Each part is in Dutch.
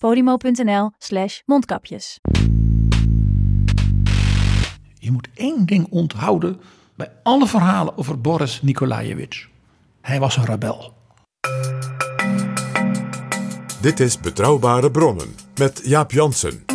podimo.nl slash mondkapjes. Je moet één ding onthouden bij alle verhalen over Boris Nikolaevich. Hij was een rebel. Dit is Betrouwbare Bronnen met Jaap Jansen.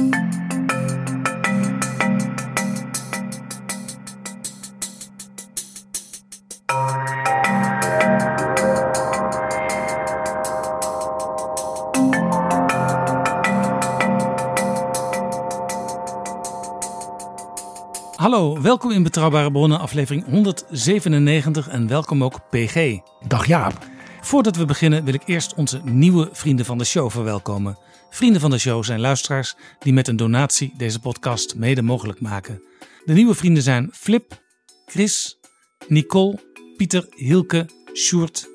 Welkom in Betrouwbare Bronnen, aflevering 197 en welkom ook PG. Dag Jaap. Voordat we beginnen wil ik eerst onze nieuwe vrienden van de show verwelkomen. Vrienden van de show zijn luisteraars die met een donatie deze podcast mede mogelijk maken. De nieuwe vrienden zijn Flip, Chris, Nicole, Pieter, Hilke, Sjoerd,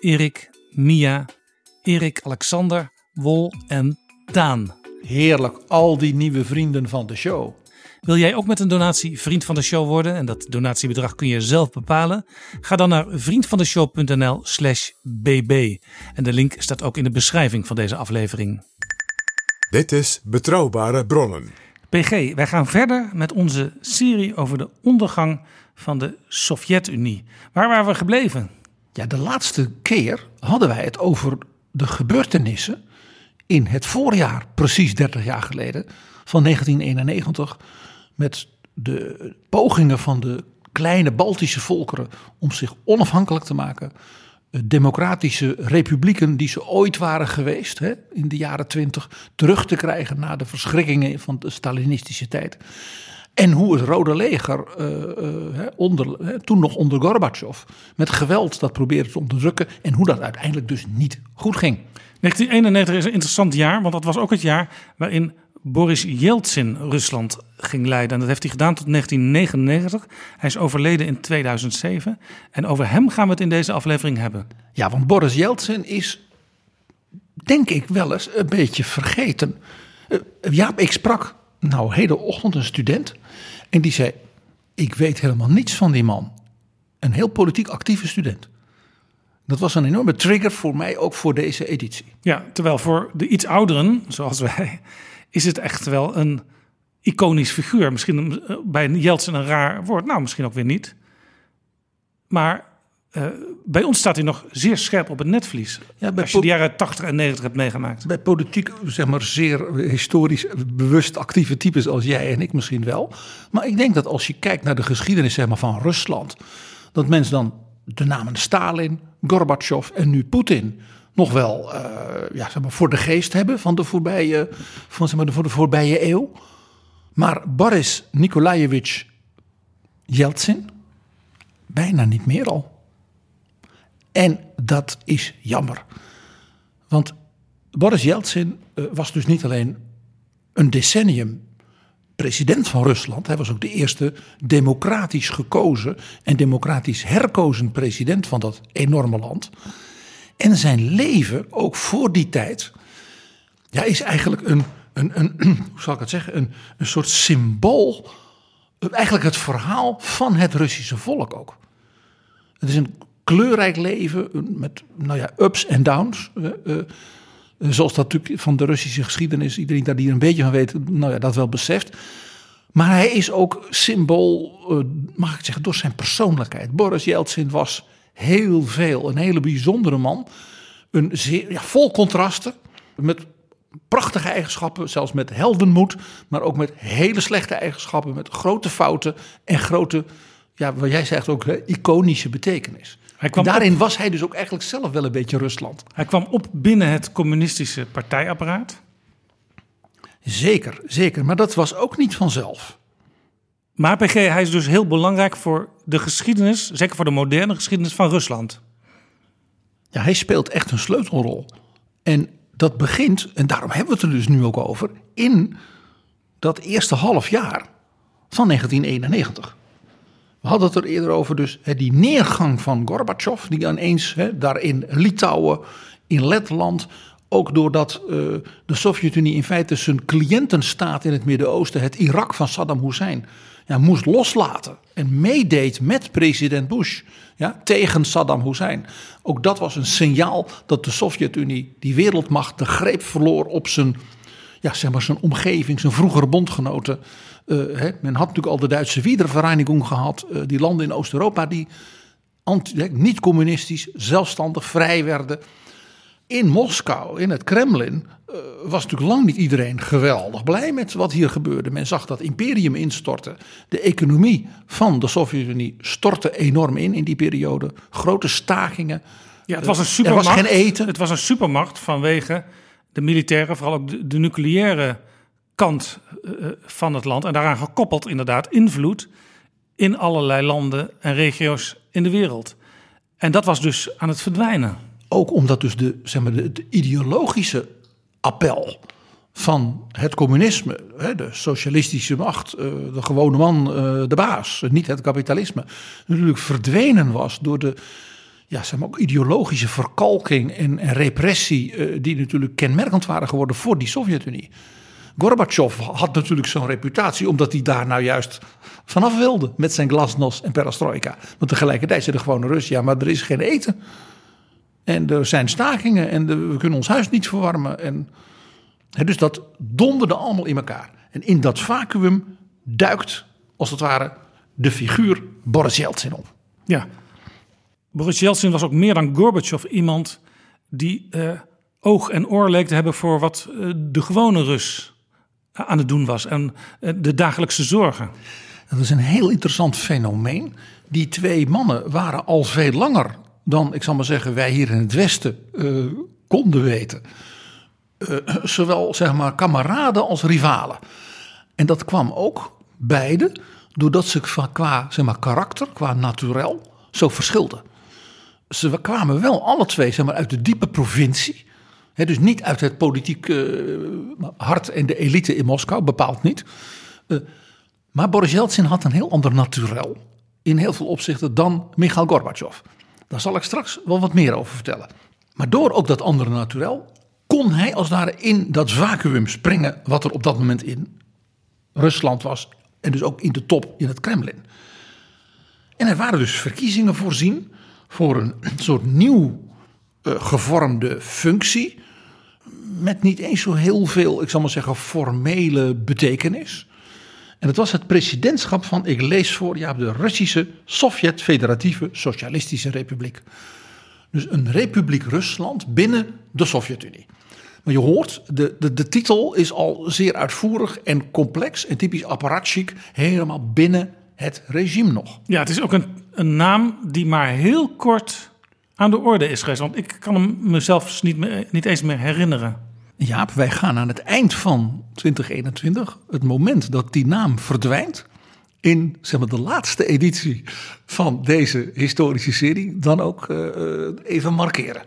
Erik, Mia, Erik, Alexander, Wol en Daan. Heerlijk, al die nieuwe vrienden van de show. Wil jij ook met een donatie vriend van de show worden? En dat donatiebedrag kun je zelf bepalen. Ga dan naar vriendvandeshow.nl slash bb. En de link staat ook in de beschrijving van deze aflevering. Dit is Betrouwbare Bronnen. PG, wij gaan verder met onze serie over de ondergang van de Sovjet-Unie. Waar waren we gebleven? Ja, de laatste keer hadden wij het over de gebeurtenissen in het voorjaar, precies 30 jaar geleden, van 1991. Met de pogingen van de kleine Baltische volkeren om zich onafhankelijk te maken. Eh, Democratische republieken die ze ooit waren geweest hè, in de jaren 20 terug te krijgen na de verschrikkingen van de Stalinistische tijd. En hoe het Rode Leger, eh, eh, onder, toen nog onder Gorbachev, met geweld dat probeerde te onderdrukken. En hoe dat uiteindelijk dus niet goed ging. 1991 is een interessant jaar, want dat was ook het jaar waarin Boris Yeltsin Rusland ging leiden. En dat heeft hij gedaan tot 1999. Hij is overleden in 2007. En over hem gaan we het in deze aflevering hebben. Ja, want Boris Yeltsin is, denk ik wel eens, een beetje vergeten. Eh, Jaap, ik sprak nou hele ochtend een student. En die zei, ik weet helemaal niets van die man. Een heel politiek actieve student. Dat was een enorme trigger voor mij, ook voor deze editie. Ja, terwijl voor de iets ouderen, zoals wij, is het echt wel een iconisch figuur. Misschien eh, bij Yeltsin een raar woord, nou misschien ook weer niet. Maar eh, bij ons staat hij nog zeer scherp op het netvlies. Ja, bij als je de jaren 80 en 90 hebt meegemaakt. Bij politiek, zeg maar, zeer historisch bewust actieve types als jij en ik misschien wel. Maar ik denk dat als je kijkt naar de geschiedenis zeg maar, van Rusland, dat mensen dan de namen Stalin, Gorbachev en nu Poetin nog wel eh, ja, zeg maar, voor de geest hebben van de voorbije, van, zeg maar, de, voor de voorbije eeuw. Maar Boris Nikolaevich Yeltsin, bijna niet meer al. En dat is jammer. Want Boris Yeltsin eh, was dus niet alleen een decennium president van Rusland. Hij was ook de eerste democratisch gekozen en democratisch herkozen president van dat enorme land. En zijn leven, ook voor die tijd, ja, is eigenlijk een, een, een hoe zal ik het zeggen, een, een soort symbool. eh, Eigenlijk het verhaal van het Russische volk ook. Het is een kleurrijk leven met nou ja, ups en downs. eh, eh, zoals dat natuurlijk van de Russische geschiedenis, iedereen daar die er een beetje van weet, nou ja, dat wel beseft. Maar hij is ook symbool, eh, mag ik zeggen, door zijn persoonlijkheid. Boris Yeltsin was heel veel, een hele bijzondere man. Een zeer, ja, vol contrasten, met prachtige eigenschappen, zelfs met heldenmoed, maar ook met hele slechte eigenschappen, met grote fouten en grote, ja, wat jij zegt ook, hè, iconische betekenis. Daarin op- was hij dus ook eigenlijk zelf wel een beetje Rusland. Hij kwam op binnen het communistische partijapparaat. Zeker, zeker, maar dat was ook niet vanzelf. Maar PG, hij is dus heel belangrijk voor de geschiedenis, zeker voor de moderne geschiedenis van Rusland. Ja, hij speelt echt een sleutelrol. En dat begint, en daarom hebben we het er dus nu ook over, in dat eerste half jaar van 1991. We hadden het er eerder over, dus hè, die neergang van Gorbachev, die ineens hè, daar in Litouwen, in Letland, ook doordat eh, de Sovjet-Unie in feite zijn cliëntenstaat in het Midden-Oosten, het Irak van Saddam Hussein, ja, moest loslaten en meedeed met president Bush ja, tegen Saddam Hussein. Ook dat was een signaal dat de Sovjet-Unie, die wereldmacht, de greep verloor op zijn, ja, zeg maar zijn omgeving, zijn vroegere bondgenoten. Eh, men had natuurlijk al de Duitse Wiedervereinigung gehad, eh, die landen in Oost-Europa die anti- hè, niet communistisch, zelfstandig, vrij werden. In Moskou, in het Kremlin, eh, was natuurlijk lang niet iedereen geweldig blij met wat hier gebeurde. Men zag dat imperium instorten. De economie van de Sovjet-Unie stortte enorm in in die periode. Grote stakingen. Ja, het was een Er supermacht. was geen eten. Het was een supermacht vanwege de militaire, vooral ook de, de nucleaire kant eh, van het land. En daaraan gekoppeld inderdaad invloed in allerlei landen en regio's in de wereld. En dat was dus aan het verdwijnen. Ook omdat dus de, zeg maar, de, ideologische appel van het communisme, de socialistische macht, eh, de gewone man, eh, de baas, niet het kapitalisme, natuurlijk verdwenen was door de ja, zeg maar, ideologische verkalking en, repressie, eh, die natuurlijk kenmerkend waren geworden voor die Sovjet-Unie. Gorbachev had natuurlijk zo'n reputatie omdat hij daar nou juist vanaf wilde met zijn glasnost en perestroika. Maar tegelijkertijd zei de gewone Rus, ja, maar er is geen eten. En er zijn stakingen en de- we kunnen ons huis niet verwarmen. En, hè, dus dat donderde allemaal in elkaar. En in dat vacuüm duikt, als het ware, de figuur Boris Yeltsin op. Ja. Boris Yeltsin was ook meer dan Gorbachev iemand die eh, oog en oor leek te hebben voor wat eh, de gewone Rus aan het doen was. En eh, de dagelijkse zorgen. Dat is een heel interessant fenomeen. Die twee mannen waren al veel langer dan, ik zal maar zeggen, wij hier in het Westen eh, konden weten. Eh, zowel zeg maar kameraden als rivalen. En dat kwam ook beide doordat ze qua- zeg maar, karakter, qua naturel, zo verschilden. Ze kwamen wel alle twee zeg maar, uit de diepe provincie. Dus niet uit het politiek eh, hart en de elite in Moskou, bepaald niet. Maar Boris Yeltsin had een heel ander naturel. In heel veel opzichten dan Mikhail Gorbachev. Daar zal ik straks wel wat meer over vertellen. Maar door ook dat andere naturel kon hij als het in dat vacuüm springen. wat er op dat moment in Rusland was. En dus ook in de top in het Kremlin. En er waren dus verkiezingen voorzien voor een soort nieuw eh, gevormde functie. Met niet eens zo heel veel, ik zal maar zeggen, formele betekenis. En het was het presidentschap van, ik lees voor, ja, de Russische Sovjet-Federatieve Socialistische Republiek. Dus een republiek Rusland binnen de Sovjet-Unie. Maar je hoort, de, de, de titel is al zeer uitvoerig en complex en typisch apparatschik, helemaal binnen het regime nog. Ja, het is ook een, een naam die maar heel kort aan de orde is geweest. Want ik kan hem mezelf niet, niet eens meer herinneren. Jaap, wij gaan aan het eind van 2021, het moment dat die naam verdwijnt, in zeg maar, de laatste editie van deze historische serie, dan ook eh, even markeren.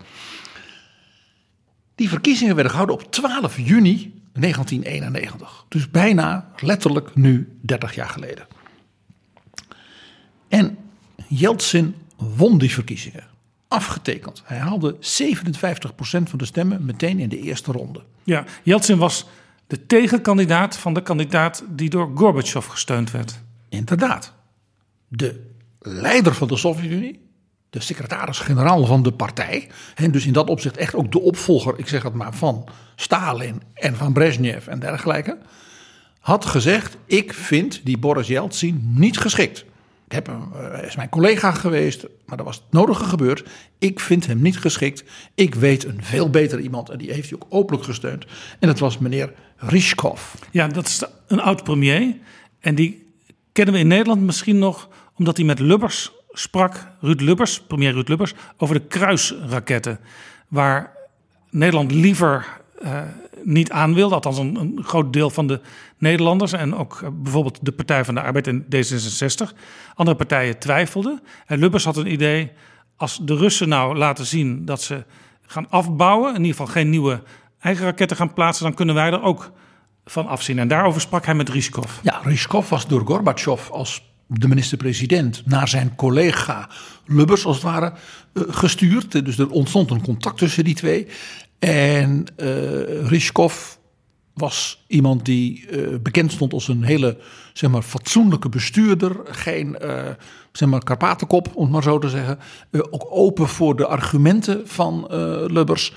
Die verkiezingen werden gehouden op 12 juni 1991. Dus bijna letterlijk nu 30 jaar geleden. En Yeltsin won die verkiezingen. Afgetekend. Hij haalde 57% van de stemmen meteen in de eerste ronde. Ja, Yeltsin was de tegenkandidaat van de kandidaat die door Gorbachev gesteund werd. Inderdaad. De leider van de Sovjet-Unie, de secretaris-generaal van de partij, en dus in dat opzicht echt ook de opvolger, ik zeg het maar, van Stalin en van Brezhnev en dergelijke, had gezegd: Ik vind die Boris Yeltsin niet geschikt. Ik heb hem, eh, is mijn collega geweest, maar er was het nodige gebeurd. Ik vind hem niet geschikt. Ik weet een veel beter iemand en die heeft hij ook openlijk gesteund. En dat was meneer Rishkov. Ja, dat is een oud premier. En die kennen we in Nederland misschien nog omdat hij met Lubbers sprak, Ruud Lubbers, premier Ruud Lubbers, over de kruisraketten. Waar Nederland liever uh, niet aan wilde, althans een, een, groot deel van de Nederlanders en ook uh, bijvoorbeeld de Partij van de Arbeid en D66. Andere partijen twijfelden. En Lubbers had een idee, als de Russen nou laten zien dat ze gaan afbouwen, in ieder geval geen nieuwe eigen raketten gaan plaatsen, dan kunnen wij er ook van afzien. En daarover sprak hij met Rishkov. Ja, Rishkov was door Gorbachev als de minister-president naar zijn collega Lubbers als het ware uh, gestuurd. Dus er ontstond een contact tussen die twee. En uh, Rishkov was iemand die uh, bekend stond als een hele zeg maar, fatsoenlijke bestuurder. Geen uh, zeg maar, karpatenkop, om het maar zo te zeggen. ook open voor de argumenten van Lubbers.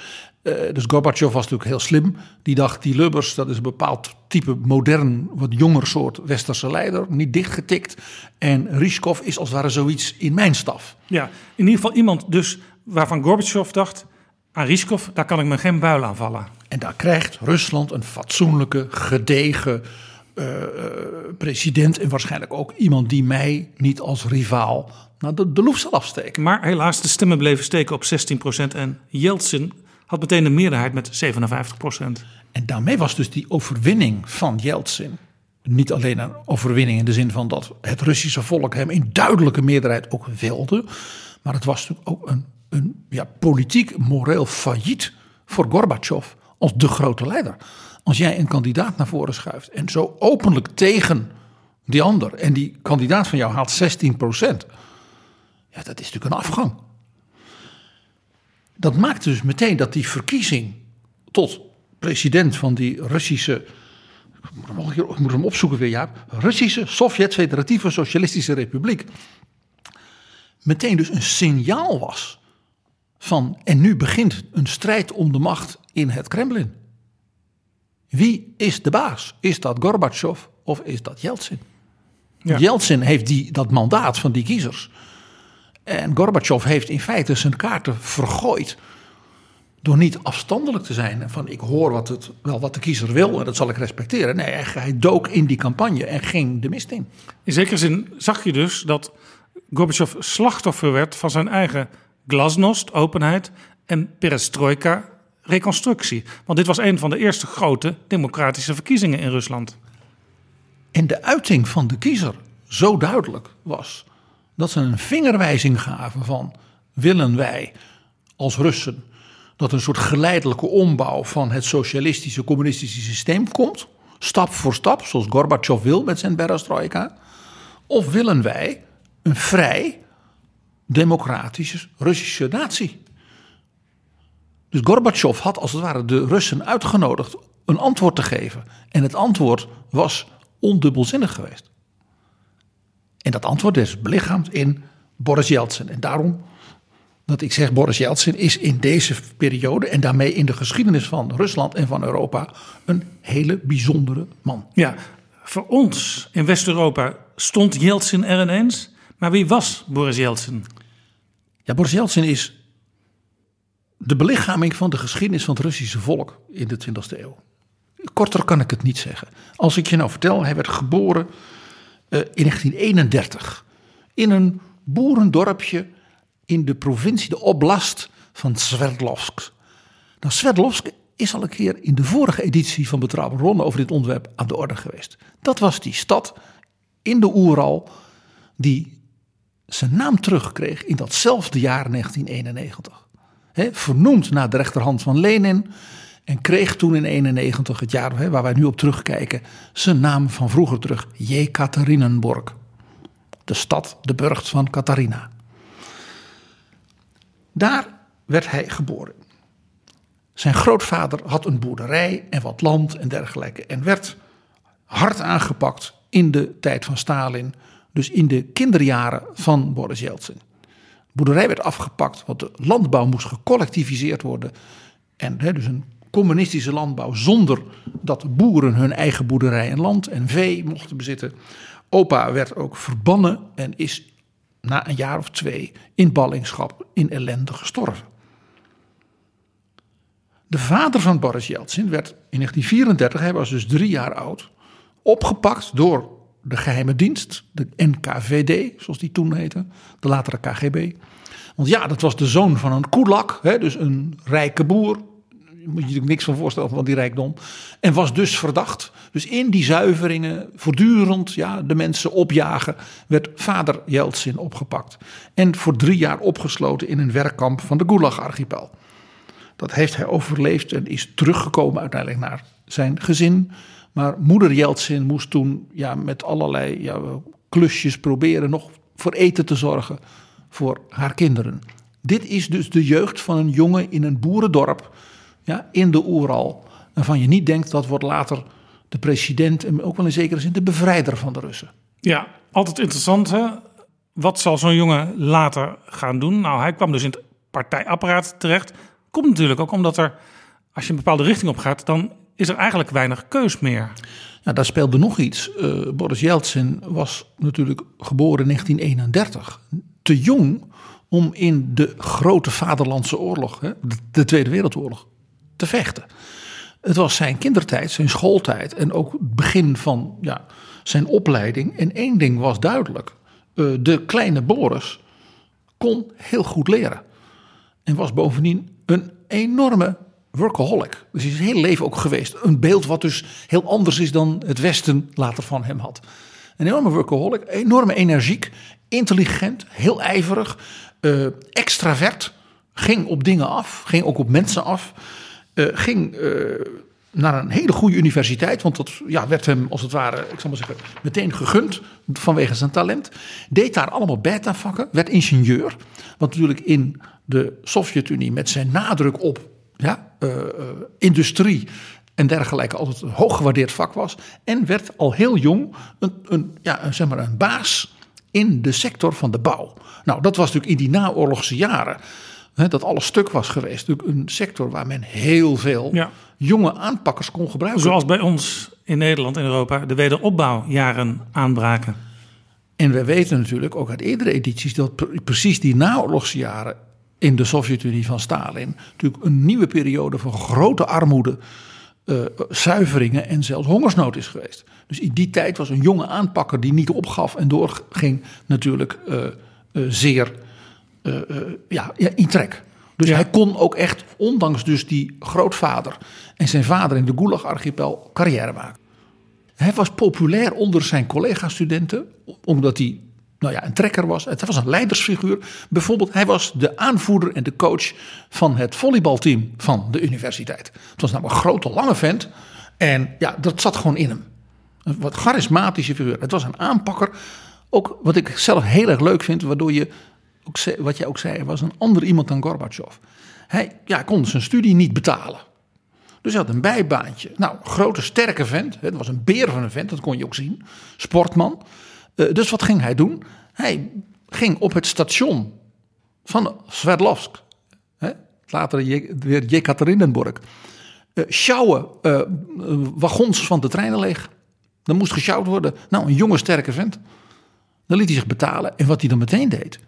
Dus Gorbachev was natuurlijk heel slim. Die dacht, die Lubbers, dat is een bepaald type modern, wat jonger soort westerse leider. Niet dichtgetikt. En Rishkov is als het ware zoiets in mijn staf. Ja, in ieder geval iemand dus waarvan Gorbachev dacht... aan daar kan ik me geen buil aan vallen. En daar krijgt Rusland een fatsoenlijke, gedegen uh, president. En waarschijnlijk ook iemand die mij niet als rivaal naar de, de loef zal afsteken. Maar helaas, de stemmen bleven steken op 16% en Yeltsin had meteen een meerderheid met 57 procent. En daarmee was dus die overwinning van Yeltsin niet alleen een overwinning in de zin van dat het Russische volk hem in duidelijke meerderheid ook wilde, maar het was natuurlijk ook een, een ja, politiek, moreel failliet voor Gorbachev als de grote leider. Als jij een kandidaat naar voren schuift en zo openlijk tegen die ander en die kandidaat van jou haalt 16 procent, ja, dat is natuurlijk een afgang dat maakte dus meteen dat die verkiezing tot president van die Russische. Ik moet hem opzoeken weer, Jaap. Russische Sovjet-Federatieve Socialistische Republiek. Meteen dus een signaal was van. En nu begint een strijd om de macht in het Kremlin. Wie is de baas? Is dat Gorbachev of is dat Yeltsin? Ja. Yeltsin heeft die, dat mandaat van die kiezers en Gorbachev heeft in feite zijn kaarten vergooid. Door niet afstandelijk te zijn van ik hoor wat, het, wel wat de kiezer wil en dat zal ik respecteren. Nee, hij dook in die campagne en ging de mist in. In zekere zin zag je dus dat Gorbachev slachtoffer werd van zijn eigen glasnost, openheid en perestroika, reconstructie. Want dit was een van de eerste grote democratische verkiezingen in Rusland. En de uiting van de kiezer zo duidelijk was dat ze een vingerwijzing gaven van willen wij als Russen dat een soort geleidelijke ombouw van het socialistische communistische systeem komt, stap voor stap, zoals Gorbachev wil met zijn perestroika, of willen wij een vrij democratische Russische natie? Dus Gorbachev had als het ware de Russen uitgenodigd een antwoord te geven. En het antwoord was ondubbelzinnig geweest. En dat antwoord is belichaamd in Boris Yeltsin. En daarom dat ik zeg Boris Yeltsin is in deze periode en daarmee in de geschiedenis van Rusland en van Europa een hele bijzondere man. Ja, voor ons in West-Europa stond Yeltsin er ineens. Maar wie was Boris Yeltsin? Ja, Boris Yeltsin is de belichaming van de geschiedenis van het Russische volk in de 20e eeuw. Korter kan ik het niet zeggen. Als ik je nou vertel, hij werd geboren uh, in 1931 in een boerendorpje in de provincie, de oblast van Sverdlovsk. Nou, Sverdlovsk is al een keer in de vorige editie van Betrouwbare Ronde over dit onderwerp aan de orde geweest. Dat was die stad in de Oeral die zijn naam terugkreeg in datzelfde jaar 1991. He, vernoemd naar de rechterhand van Lenin en kreeg toen in 91, het jaar waar wij nu op terugkijken, zijn naam van vroeger terug. Jekaterinenborg. De stad, de burcht van Katharina. Daar werd hij geboren. Zijn grootvader had een boerderij en wat land en dergelijke. En werd hard aangepakt in de tijd van Stalin. Dus in de kinderjaren van Boris Yeltsin. De boerderij werd afgepakt, want de landbouw moest gecollectiviseerd worden. En hè, dus een communistische landbouw zonder dat boeren hun eigen boerderij en land en vee mochten bezitten. Opa werd ook verbannen en is na een jaar of twee in ballingschap in ellende gestorven. De vader van Boris Yeltsin werd in 1934, hij was dus drie jaar oud, opgepakt door de geheime dienst, de NKVD, zoals die toen heette, de latere KGB. Want ja, dat was de zoon van een koelak, hè, dus een rijke boer. Je moet je natuurlijk niks van voorstellen van die rijkdom. En was dus verdacht. Dus in die zuiveringen, voortdurend ja, de mensen opjagen, werd vader Jeltsin opgepakt. En voor drie jaar opgesloten in een werkkamp van de Gulag-archipel. Dat heeft hij overleefd en is teruggekomen uiteindelijk naar zijn gezin. Maar moeder Jeltsin moest toen ja, met allerlei ja, klusjes proberen nog voor eten te zorgen voor haar kinderen. Dit is dus de jeugd van een jongen in een boerendorp ja, in de Oeral. Waarvan je niet denkt dat wordt later de president en ook wel in zekere zin de bevrijder van de Russen. Ja, altijd interessant hè. Wat zal zo'n jongen later gaan doen? Nou, hij kwam dus in het partijapparaat terecht. Komt natuurlijk ook omdat er, als je een bepaalde richting op gaat, dan is er eigenlijk weinig keus meer. Ja, daar speelde nog iets. Uh, Boris Yeltsin was natuurlijk geboren in 1931. Te jong om in de grote vaderlandse oorlog, hè, de Tweede Wereldoorlog, te vechten. Het was zijn kindertijd, zijn schooltijd en ook het begin van ja, zijn opleiding. En één ding was duidelijk: uh, de kleine Boris kon heel goed leren. En was bovendien een enorme workaholic. Dus hij is zijn hele leven ook geweest. Een beeld wat dus heel anders is dan het Westen later van hem had. Een enorme workaholic, enorme energiek, intelligent, heel ijverig, uh, extravert. Ging op dingen af, ging ook op mensen af. Uh, ging uh, naar een hele goede universiteit, want dat ja, werd hem als het ware, ik zal maar zeggen, meteen gegund vanwege zijn talent. Deed daar allemaal beta-vakken, werd ingenieur. Wat natuurlijk in de Sovjet-Unie met zijn nadruk op ja, uh, uh, industrie en dergelijke altijd een hooggewaardeerd vak was. En werd al heel jong een, een, ja, een, zeg maar een baas in de sector van de bouw. Nou, dat was natuurlijk in die naoorlogse jaren. Hè, dat alles stuk was geweest. Natuurlijk een sector waar men heel veel ja. jonge aanpakkers kon gebruiken. Zoals bij ons in Nederland en Europa de wederopbouwjaren aanbraken. En we weten natuurlijk ook uit eerdere edities dat precies die naoorlogse jaren in de Sovjet-Unie van Stalin natuurlijk een nieuwe periode van grote armoede, uh, zuiveringen en zelfs hongersnood is geweest. Dus in die tijd was een jonge aanpakker die niet opgaf en doorging natuurlijk uh, uh, zeer ja, ja, in trek. Dus ja. hij kon ook echt, ondanks dus die grootvader en zijn vader in de Gulag-archipel, carrière maken. Hij was populair onder zijn collega-studenten, omdat hij nou ja, een trekker was. Het was een leidersfiguur. Bijvoorbeeld, hij was de aanvoerder en de coach van het volleybalteam van de universiteit. Het was namelijk een grote, lange vent. En ja, dat zat gewoon in hem. Een wat charismatische figuur. Het was een aanpakker. Ook wat ik zelf heel erg leuk vind, waardoor je, ook, wat jij ook zei, was een ander iemand dan Gorbachev. Hij ja, kon zijn studie niet betalen. Dus hij had een bijbaantje. Nou, grote, sterke vent. Het was een beer van een vent, dat kon je ook zien. Sportman. Uh, dus wat ging hij doen? Hij ging op het station van Sverdlovsk, hè, later weer Jekaterinenburg, uh, sjouwen uh, wagons van de treinen leeg. Dan moest gesjouwd worden. Nou, een jonge, sterke vent. Dan liet hij zich betalen. En wat hij dan meteen deed.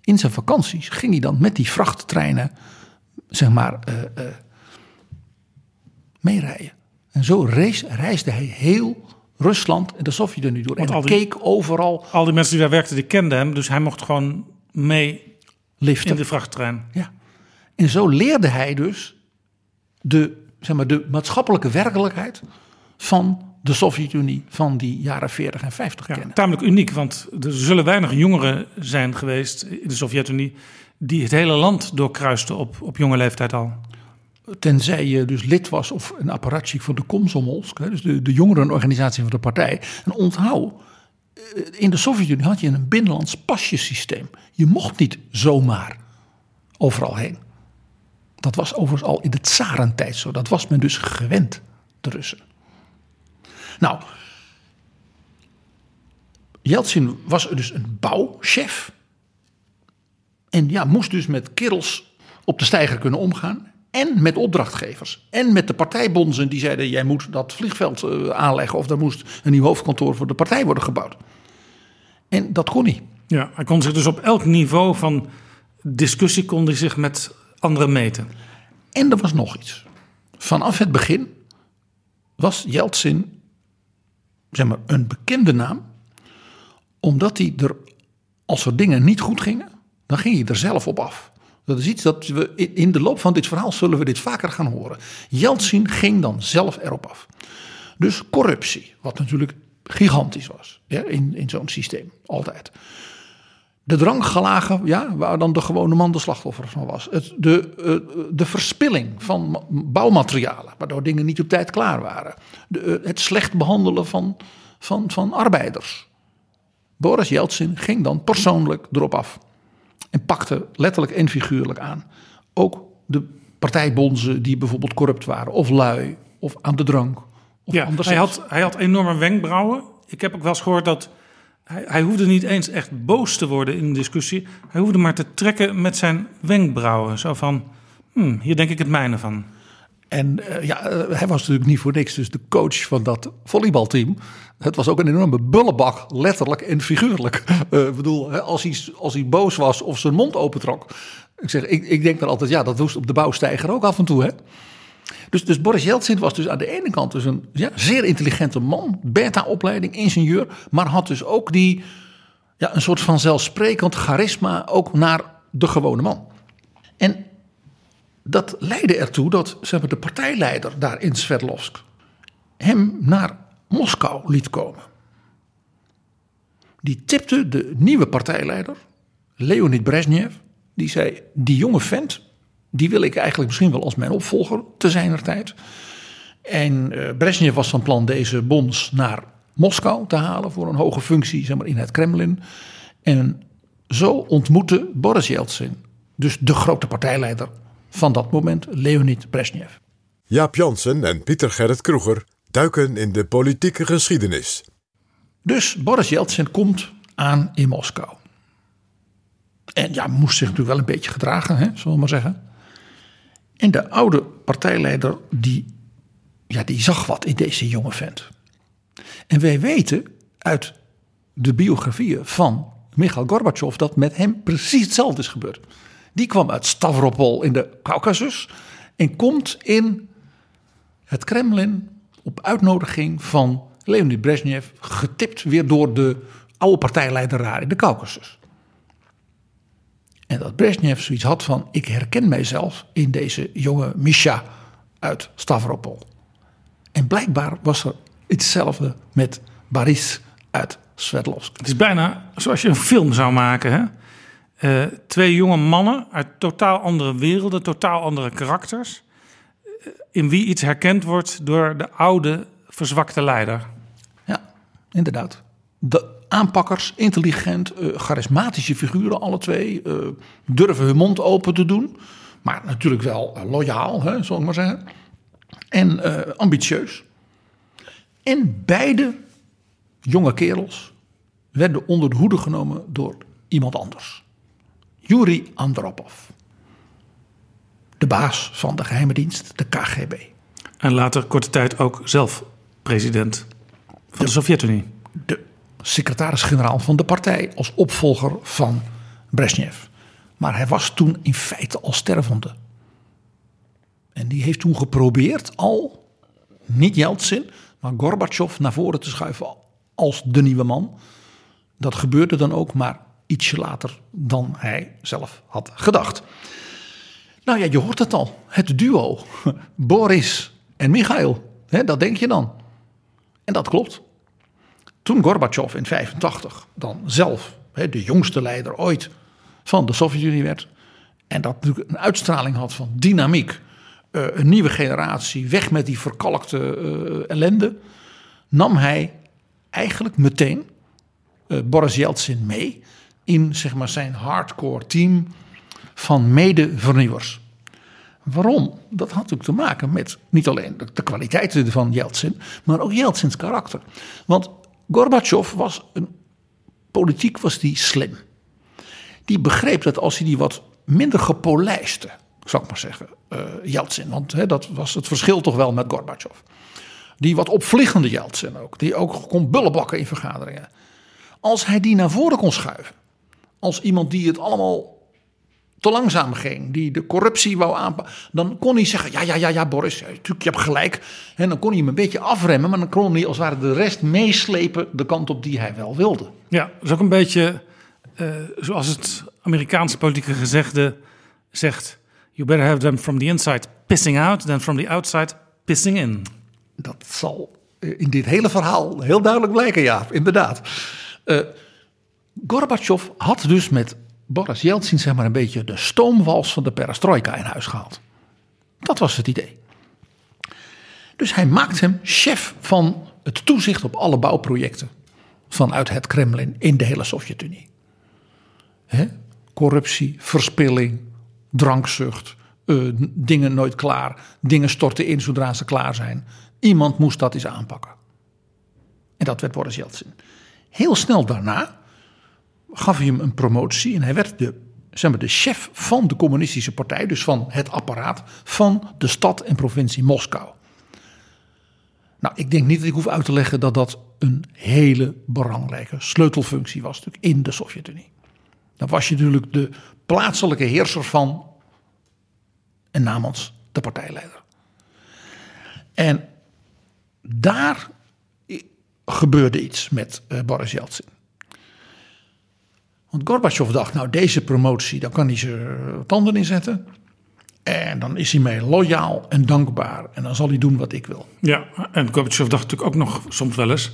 In zijn vakanties ging hij dan met die vrachttreinen, zeg maar, uh, meerijden. En zo reis, reisde hij heel Rusland en de Sovjet-Unie door. en die, keek overal. Al die mensen die daar werkten, die kenden hem. Dus hij mocht gewoon mee Liften. in de vrachttrein. Ja. En zo leerde hij dus de, zeg maar, de maatschappelijke werkelijkheid van de Sovjet-Unie van die jaren 40 en 50 ja, kennen. Tamelijk uniek, want er zullen weinig jongeren zijn geweest in de Sovjet-Unie die het hele land doorkruisten op, op jonge leeftijd al tenzij je dus lid was of een apparatchik van de Komsomolsk, dus de, de jongerenorganisatie van de partij. En onthoud, eh, in de Sovjet-Unie had je een binnenlands pasjesysteem. Je mocht niet zomaar overal heen. Dat was overigens al in de tsarentijd zo. Dat was men dus gewend, de Russen. Nou, Yeltsin was dus een bouwchef. En ja, moest dus met kerels op de steiger kunnen omgaan. En met opdrachtgevers. En met de partijbonzen die zeiden: jij moet dat vliegveld eh, aanleggen. of er moest een nieuw hoofdkantoor voor de partij worden gebouwd. En dat kon hij. Ja, hij kon zich dus op elk niveau van discussie kon hij zich met anderen meten. En er was nog iets. Vanaf het begin was Yeltsin zeg maar, een bekende naam, omdat hij er, als er dingen niet goed gingen, dan ging hij er zelf op af. Dat is iets dat we in de loop van dit verhaal zullen we dit vaker gaan horen. Yeltsin ging dan zelf erop af. Dus corruptie, wat natuurlijk gigantisch was in, in zo'n systeem, altijd. De drankgelagen, ja, waar dan de gewone man de slachtoffer van was. Het, de, uh, de verspilling van bouwmaterialen, waardoor dingen niet op tijd klaar waren. De, uh, het slecht behandelen van, van, van arbeiders. Boris Yeltsin ging dan persoonlijk erop af. En pakte letterlijk en figuurlijk aan. Ook de partijbonzen die bijvoorbeeld corrupt waren, of lui, of aan de drank. Of ja, hij had, hij had enorme wenkbrauwen. Ik heb ook wel eens gehoord dat hij, hij, hoefde niet eens echt boos te worden in een discussie. Hij hoefde maar te trekken met zijn wenkbrauwen. Zo van, hmm, hier denk ik het mijne van. En uh, ja, uh, hij was natuurlijk niet voor niks dus de coach van dat volleybalteam. Het was ook een enorme bullebak, letterlijk en figuurlijk. Uh, ik bedoel, als hij, als hij boos was of zijn mond opentrok. Ik, zeg, ik, ik denk dan altijd, ja, dat doet op de bouwsteiger ook af en toe. Hè? Dus, dus Boris Yeltsin was dus aan de ene kant dus een ja, zeer intelligente man, beta-opleiding, ingenieur, maar had dus ook die, ja, een soort van zelfsprekend charisma ook naar de gewone man. En dat leidde ertoe dat zeg maar, de partijleider daar in Sverdlovsk hem naar Moskou liet komen. Die tipte de nieuwe partijleider, Leonid Brezhnev, die zei: Die jonge vent, die wil ik eigenlijk misschien wel als mijn opvolger te zijner tijd. En uh, Brezhnev was van plan deze bons naar Moskou te halen voor een hoge functie zeg maar, in het Kremlin. En zo ontmoette Boris Yeltsin, dus de grote partijleider van dat moment, Leonid Brezhnev. Jaap Jansen en Pieter Gerrit Kroeger duiken in de politieke geschiedenis. Dus Boris Yeltsin komt aan in Moskou. En ja, moest zich natuurlijk wel een beetje gedragen, hè, zullen we maar zeggen. En de oude partijleider, die, ja, die zag wat in deze jonge vent. En wij weten uit de biografieën van Michail Gorbachev dat met hem precies hetzelfde is gebeurd. Die kwam uit Stavropol in de Caucasus en komt in het Kremlin op uitnodiging van Leonid Brezhnev, getipt weer door de oude partijleider in de Caucasus. En dat Brezhnev zoiets had van: ik herken mijzelf in deze jonge Misha uit Stavropol. En blijkbaar was er hetzelfde met Boris uit Sverdlovsk. Het is bijna zoals je een film zou maken. Hè? Uh, twee jonge mannen uit totaal andere werelden, totaal andere karakters. In wie iets herkend wordt door de oude, verzwakte leider. Ja, inderdaad. De aanpakkers, intelligent, uh, charismatische figuren, alle twee. Durven hun mond open te doen. Maar natuurlijk wel loyaal, hè, zal ik maar zeggen. En ambitieus. En beide jonge kerels werden onder de hoede genomen door iemand anders. Yuri Andropov. De baas van de geheime dienst, de KGB. En later korte tijd ook zelf president van de, de Sovjet-Unie. De secretaris-generaal van de partij als opvolger van Brezhnev. Maar hij was toen in feite al stervende. En die heeft toen geprobeerd al, niet Yeltsin, maar Gorbachev naar voren te schuiven als de nieuwe man. Dat gebeurde dan ook, maar ietsje later dan hij zelf had gedacht. Nou ja, je hoort het al. Het duo Boris en Michail. Hè, dat denk je dan. En dat klopt. Toen Gorbachev in 85 dan zelf hè, de jongste leider ooit van de Sovjet-Unie werd. En dat natuurlijk een uitstraling had van dynamiek. Uh, een nieuwe generatie, weg met die verkalkte uh, ellende. Nam hij eigenlijk meteen uh, Boris Yeltsin mee in zeg maar, zijn hardcore team van mede-vernieuwers. Waarom? Dat had natuurlijk te maken met niet alleen de, kwaliteiten van Yeltsin, maar ook Yeltsins karakter. Want Gorbachev was een politiek was die slim. Die begreep dat als hij die wat minder gepolijste zou ik maar zeggen, uh, Yeltsin. Want dat was het verschil toch wel met Gorbachev. Die wat opvliegende Yeltsin ook. Die ook kon bullenbakken in vergaderingen. Als hij die naar voren kon schuiven. Als iemand die het allemaal te langzaam ging. Die de corruptie wou aanpakken. Dan kon hij zeggen, ja, ja, ja, ja Boris, natuurlijk, je hebt gelijk. En dan kon hij hem een beetje afremmen. Maar dan kon hij als het ware de rest meeslepen de kant op die hij wel wilde. Ja, dat is ook een beetje uh, zoals het Amerikaanse politieke gezegde zegt. You better have them from the inside pissing out than from the outside pissing in. Dat zal in dit hele verhaal heel duidelijk blijken, ja, inderdaad. Uh, Gorbachev had dus met Boris Yeltsin zeg maar een beetje de stoomwals van de perestroika in huis gehaald. Dat was het idee. Dus hij maakt hem chef van het toezicht op alle bouwprojecten vanuit het Kremlin in de hele Sovjet-Unie. Corruptie, verspilling, drankzucht, uh, dingen nooit klaar, dingen storten in zodra ze klaar zijn. Iemand moest dat eens aanpakken. En dat werd Boris Yeltsin. Heel snel daarna gaf hij hem een promotie en hij werd de, zeg maar, de chef van de communistische partij, dus van het apparaat van de stad en provincie Moskou. Nou, ik denk niet dat ik hoef uit te leggen dat dat een hele belangrijke sleutelfunctie was natuurlijk in de Sovjet-Unie. Dan was je natuurlijk de plaatselijke heerser van en namens de partijleider. En daar gebeurde iets met uh, Boris Yeltsin. Want Gorbachev dacht, nou deze promotie, daar kan hij zijn tanden in zetten. En dan is hij mee loyaal en dankbaar. En dan zal hij doen wat ik wil. Ja, en Gorbachev dacht natuurlijk ook nog soms wel eens...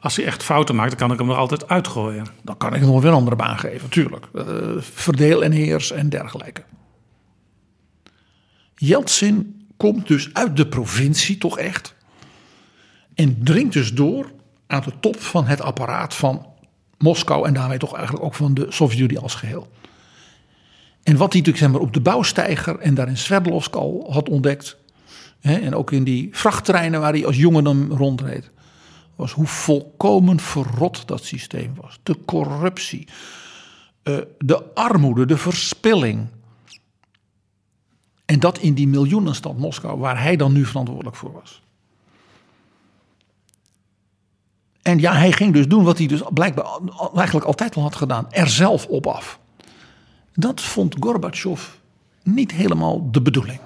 als hij echt fouten maakt, dan kan ik hem er altijd uitgooien. Dan kan ik hem nog weer een andere baan geven, natuurlijk. Uh, verdeel en heers en dergelijke. Yeltsin komt dus uit de provincie toch echt. En dringt dus door aan de top van het apparaat van Moskou en daarmee toch eigenlijk ook van de Sovjet-Unie als geheel. En wat hij natuurlijk zeg maar, op de bouwsteiger en daar in Sverdlovsk al had ontdekt. Hè, en ook in die vrachttreinen waar hij als jongen rondreed. Was hoe volkomen verrot dat systeem was. De corruptie, uh, de armoede, de verspilling. En dat in die miljoenenstad Moskou, waar hij dan nu verantwoordelijk voor was. En ja, hij ging dus doen wat hij dus blijkbaar eigenlijk altijd al had gedaan. Er zelf op af. Dat vond Gorbachev niet helemaal de bedoeling.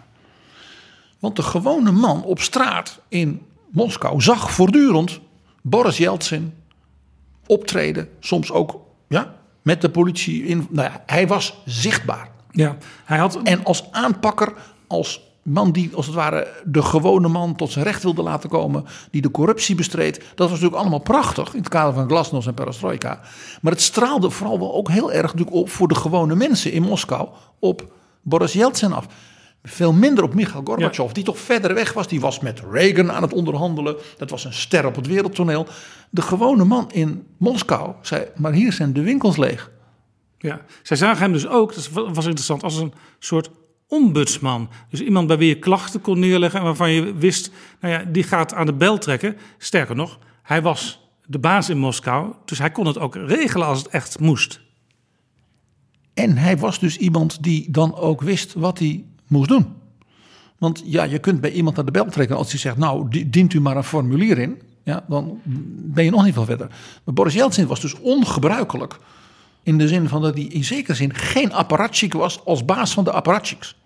Want de gewone man op straat in Moskou zag voortdurend Boris Yeltsin optreden. Soms ook ja, met de politie. In, nou ja, hij was zichtbaar. Ja, hij had... En als aanpakker, als man die als het ware de gewone man tot zijn recht wilde laten komen, die de corruptie bestreed. Dat was natuurlijk allemaal prachtig in het kader van glasnost en perestroika. Maar het straalde vooral wel ook heel erg natuurlijk op voor de gewone mensen in Moskou op Boris Yeltsin af. Veel minder op Mikhail Gorbachev, die toch verder weg was. Die was met Reagan aan het onderhandelen. Dat was een ster op het wereldtoneel. De gewone man in Moskou zei: Maar hier zijn de winkels leeg. Ja, zij zagen hem dus ook, dat was interessant, als een soort ombudsman. Dus iemand bij wie je klachten kon neerleggen en waarvan je wist, nou ja, die gaat aan de bel trekken. Sterker nog, hij was de baas in Moskou, dus hij kon het ook regelen als het echt moest. En hij was dus iemand die dan ook wist wat hij moest doen. Want ja, je kunt bij iemand aan de bel trekken als hij zegt, nou, dient u maar een formulier in. Ja, dan ben je nog niet veel verder. Maar Boris Yeltsin was dus ongebruikelijk. In de zin van dat hij in zekere zin geen apparatchik was als baas van de apparatchiks.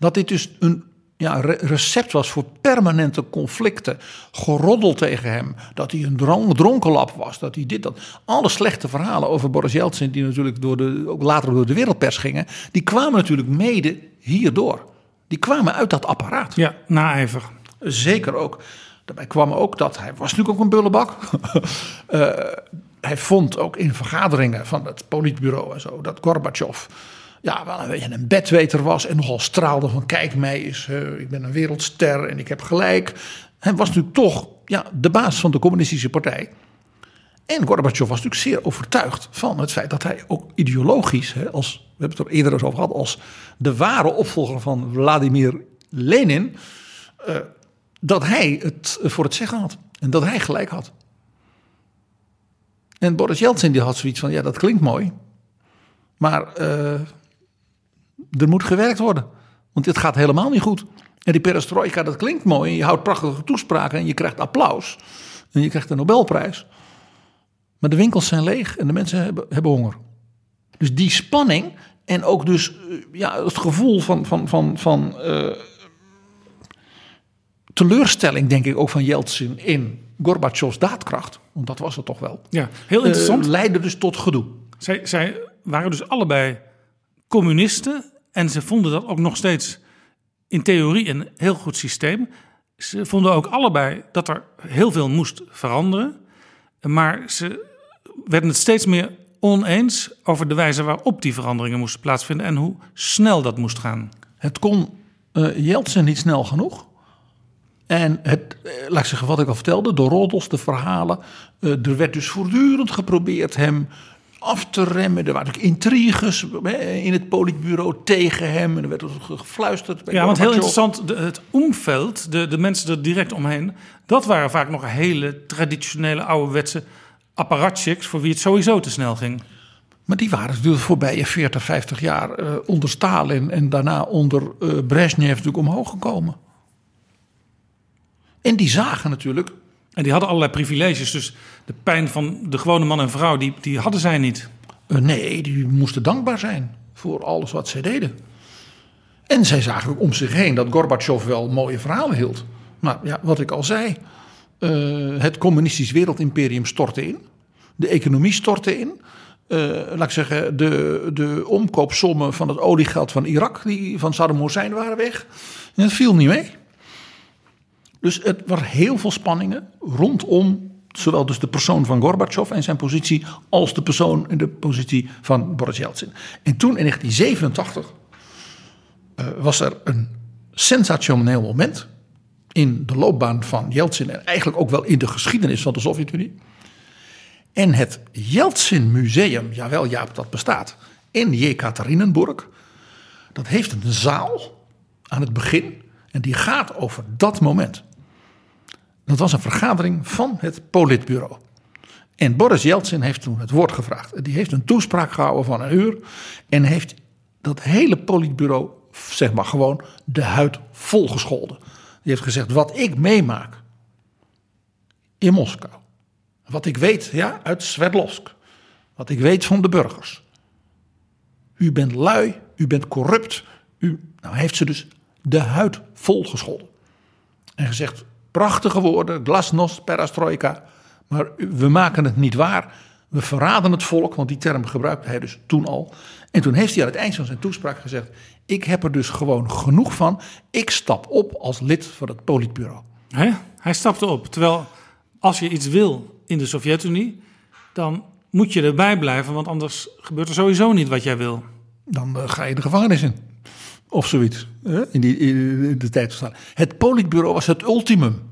Dat dit dus een ja, recept was voor permanente conflicten. Geroddel tegen hem. Dat hij een dronk, dronkenlap was. Dat hij dit, dat. Alle slechte verhalen over Boris Yeltsin, die natuurlijk door de, ook later door de wereldpers gingen. Die kwamen natuurlijk mede hierdoor. Die kwamen uit dat apparaat. Ja, naijver. Zeker ook. Daarbij kwam ook dat hij was natuurlijk ook een bullebak. uh, hij vond ook in vergaderingen van het politbureau en zo dat Gorbachev ja, wel een een bedweter was en nogal straalde van kijk mij is, uh, ik ben een wereldster en ik heb gelijk. Hij was natuurlijk toch ja, de baas van de communistische partij. En Gorbachev was natuurlijk zeer overtuigd van het feit dat hij ook ideologisch, hè, als, we hebben het er eerder over gehad, als de ware opvolger van Vladimir Lenin, uh, dat hij het voor het zeggen had. En dat hij gelijk had. En Boris Yeltsin die had zoiets van, ja dat klinkt mooi, maar uh, er moet gewerkt worden. Want dit gaat helemaal niet goed. En die perestroika, dat klinkt mooi. Je houdt prachtige toespraken en je krijgt applaus. En je krijgt de Nobelprijs. Maar de winkels zijn leeg en de mensen hebben, hebben honger. Dus die spanning en ook dus eh, ja, het gevoel van, van, van, van eh, teleurstelling, denk ik ook van Yeltsin in Gorbachevs daadkracht. Want dat was het toch wel. Ja, heel interessant. Uh, leidde dus tot gedoe. Zij, zij waren dus allebei communisten. En ze vonden dat ook nog steeds in theorie een heel goed systeem. Ze vonden ook allebei dat er heel veel moest veranderen. Maar ze werden het steeds meer oneens over de wijze waarop die veranderingen moesten plaatsvinden en hoe snel dat moest gaan. Het kon uh, niet snel genoeg. En het, eh, laat ik zeggen wat ik al vertelde, de roddels, de verhalen. Uh, er werd dus voortdurend geprobeerd hem af te remmen. Er waren ook intriges in het politbureau tegen hem. En er werd gefluisterd. Ja, want heel interessant, het omveld, de, de mensen er direct omheen... dat waren vaak nog hele traditionele ouderwetse apparatchiks... voor wie het sowieso te snel ging. Maar die waren natuurlijk voorbije 40, 50 jaar uh, onder Stalin... en daarna onder uh, Brezhnev natuurlijk omhoog gekomen. En die zagen natuurlijk en die hadden allerlei privileges. Dus de pijn van de gewone man en vrouw, die, die hadden zij niet. Uh, nee, die moesten dankbaar zijn voor alles wat zij deden. En zij zagen ook om zich heen dat Gorbachev wel mooie verhalen hield. Maar ja, wat ik al zei, uh, het communistisch wereldimperium stortte in. De economie stortte in. Uh, laat ik zeggen, de, de omkoopsommen van het oliegeld van Irak, die van Saddam Hussein waren weg. En dat viel niet mee. Dus het waren heel veel spanningen rondom zowel dus de persoon van Gorbachev en zijn positie als de persoon in de positie van Boris Yeltsin. En toen in 1987 uh, was er een sensationeel moment in de loopbaan van Yeltsin en eigenlijk ook wel in de geschiedenis van de Sovjet-Unie. En het Yeltsin Museum, jawel Jaap, dat bestaat in Jekaterinenburg. Dat heeft een zaal aan het begin en die gaat over dat moment. Dat was een vergadering van het politbureau. En Boris Yeltsin heeft toen het woord gevraagd. Die heeft een toespraak gehouden van een uur. En heeft dat hele politbureau, zeg maar gewoon, de huid volgescholden. Die heeft gezegd: Wat ik meemaak in Moskou. Wat ik weet ja, uit Sverdlovsk. Wat ik weet van de burgers. U bent lui, u bent corrupt. U, nou heeft ze dus de huid volgescholden. En gezegd: Prachtige woorden, glasnost, perestroika. Maar we maken het niet waar. We verraden het volk, want die term gebruikte hij dus toen al. En toen heeft hij aan het eind van zijn toespraak gezegd: Ik heb er dus gewoon genoeg van. Ik stap op als lid van het politbureau. He? Hij stapte op. Terwijl als je iets wil in de Sovjet-Unie, dan moet je erbij blijven, want anders gebeurt er sowieso niet wat jij wil. Dan uh, ga je de gevangenis in. Of zoiets. In, die, in de tijd staan. Het politbureau was het ultimum.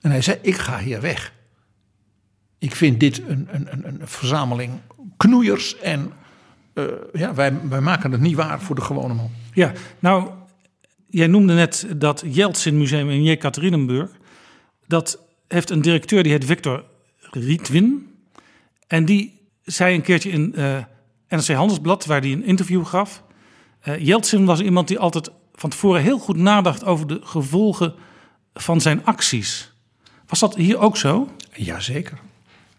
En hij zei: Ik ga hier weg. Ik vind dit een, een, een, verzameling knoeiers. En uh, ja, wij, wij maken het niet waar voor de gewone man. Ja, nou, jij noemde net dat Yeltsin Museum in Jekaterinenburg. Dat heeft een directeur die heet Victor Rietwin. En die zei een keertje in uh, NRC Handelsblad, waar hij een interview gaf. Uh, Yeltsin was iemand die altijd van tevoren heel goed nadacht over de gevolgen van zijn acties. Was dat hier ook zo? Jazeker.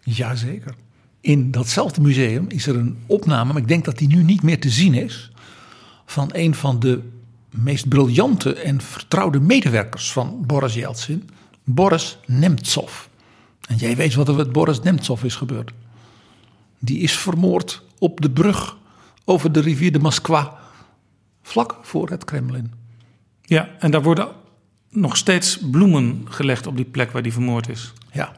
Jazeker. In datzelfde museum is er een opname, maar ik denk dat die nu niet meer te zien is, van een van de meest briljante en vertrouwde medewerkers van Boris Yeltsin, Boris Nemtsov. En jij weet wat er met Boris Nemtsov is gebeurd. Die is vermoord op de brug over de rivier de Moskwa vlak voor het Kremlin. Ja, en daar worden nog steeds bloemen gelegd op die plek waar die vermoord is. Ja,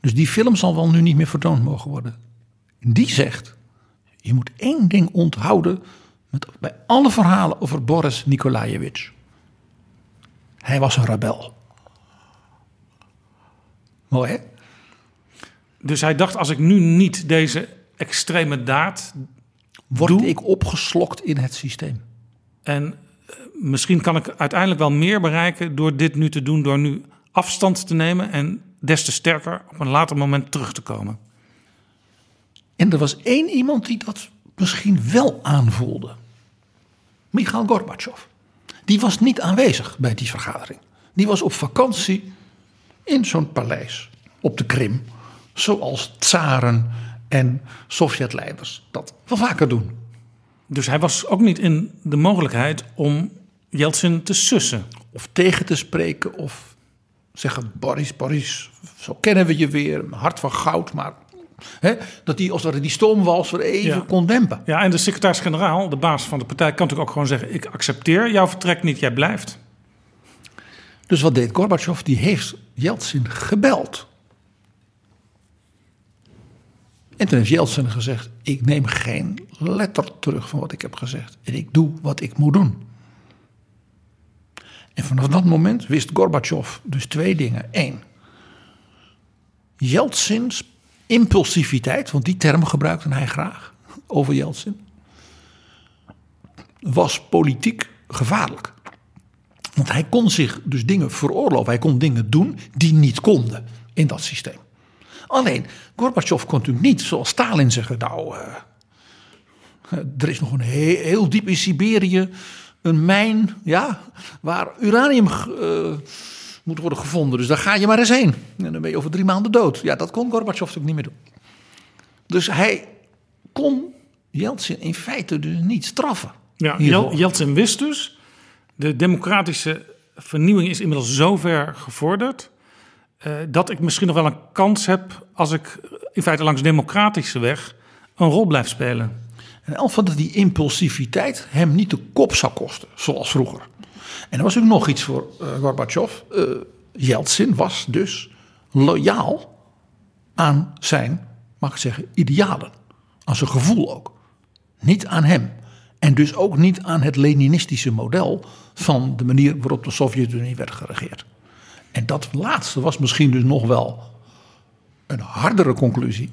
dus die film zal wel nu niet meer vertoond mogen worden. Die zegt, je moet één ding onthouden met, bij alle verhalen over Boris Nikolajevich. Hij was een rebel. Mooi hè? Dus hij dacht, als ik nu niet deze extreme daad Word doe, ik opgeslokt in het systeem. En misschien kan ik uiteindelijk wel meer bereiken door dit nu te doen, door nu afstand te nemen en des te sterker op een later moment terug te komen. En er was één iemand die dat misschien wel aanvoelde. Mikhail Gorbachev. Die was niet aanwezig bij die vergadering. Die was op vakantie in zo'n paleis op de Krim. Zoals tsaren en Sovjetleiders dat wel vaker doen. Dus hij was ook niet in de mogelijkheid om Yeltsin te sussen. Of tegen te spreken of zeggen Boris, Boris, zo kennen we je weer. Hart van goud, maar hè, dat hij als ware die stoomwals weer even Ja. kon dempen. Ja, en de secretaris-generaal, de baas van de partij, kan natuurlijk ook gewoon zeggen: Ik accepteer jouw vertrek niet, jij blijft. Dus wat deed Gorbachev? Die heeft Yeltsin gebeld. En toen heeft Yeltsin gezegd: Ik neem geen letter terug van wat ik heb gezegd. En ik doe wat ik moet doen. En vanaf dat moment wist Gorbachev dus twee dingen. Eén, Yeltsins impulsiviteit, want die term gebruikte hij graag over Yeltsin, was politiek gevaarlijk. Want hij kon zich dus dingen veroorloven. Hij kon dingen doen die niet konden in dat systeem. Alleen, Gorbachev kon natuurlijk niet, zoals Stalin zeggen, nou, eh, er is nog een heel, heel diep in Siberië een mijn, ja, waar uranium eh, moet worden gevonden. Dus daar ga je maar eens heen. En dan ben je over drie maanden dood. Ja, dat kon Gorbachev natuurlijk niet meer doen. Dus hij kon Yeltsin in feite dus niet straffen. Ja, Hiervoor. Jel- Yeltsin wist dus, de democratische vernieuwing is inmiddels zo ver gevorderd, dat ik misschien nog wel een kans heb als ik in feite langs democratische weg een rol blijf spelen. En elf van dat die impulsiviteit hem niet de kop zou kosten, zoals vroeger. En er was ook nog iets voor eh, Gorbachev. Eh Yeltsin was dus loyaal aan zijn, mag ik zeggen, idealen. Aan zijn gevoel ook. Niet aan hem. En dus ook niet aan het Leninistische model van de manier waarop de Sovjet-Unie werd geregeerd. En dat laatste was misschien dus nog wel een hardere conclusie.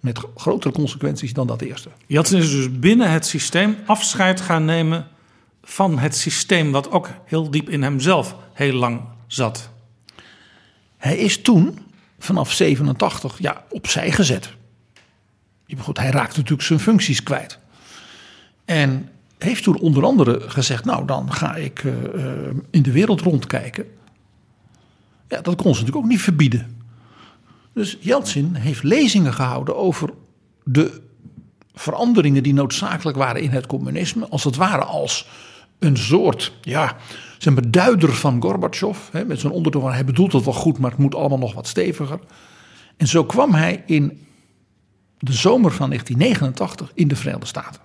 Met grotere consequenties dan dat eerste. Yeltsin is dus binnen het systeem afscheid gaan nemen van het systeem wat ook heel diep in hemzelf heel lang zat. Hij is toen, vanaf 87, ja, opzij gezet. Goed, hij raakte natuurlijk zijn functies kwijt. En heeft toen onder andere gezegd, nou dan ga ik eh, eh, in de wereld rondkijken. Ja, dat kon ze natuurlijk ook niet verbieden. Dus Yeltsin heeft lezingen gehouden over de veranderingen die noodzakelijk waren in het communisme. Als het ware als een soort, ja, zeg maar, duider van Gorbachev. Hè, met zijn ondertoon van hij bedoelt het wel goed, maar het moet allemaal nog wat steviger. En zo kwam hij in de zomer van 1989 in de Verenigde Staten.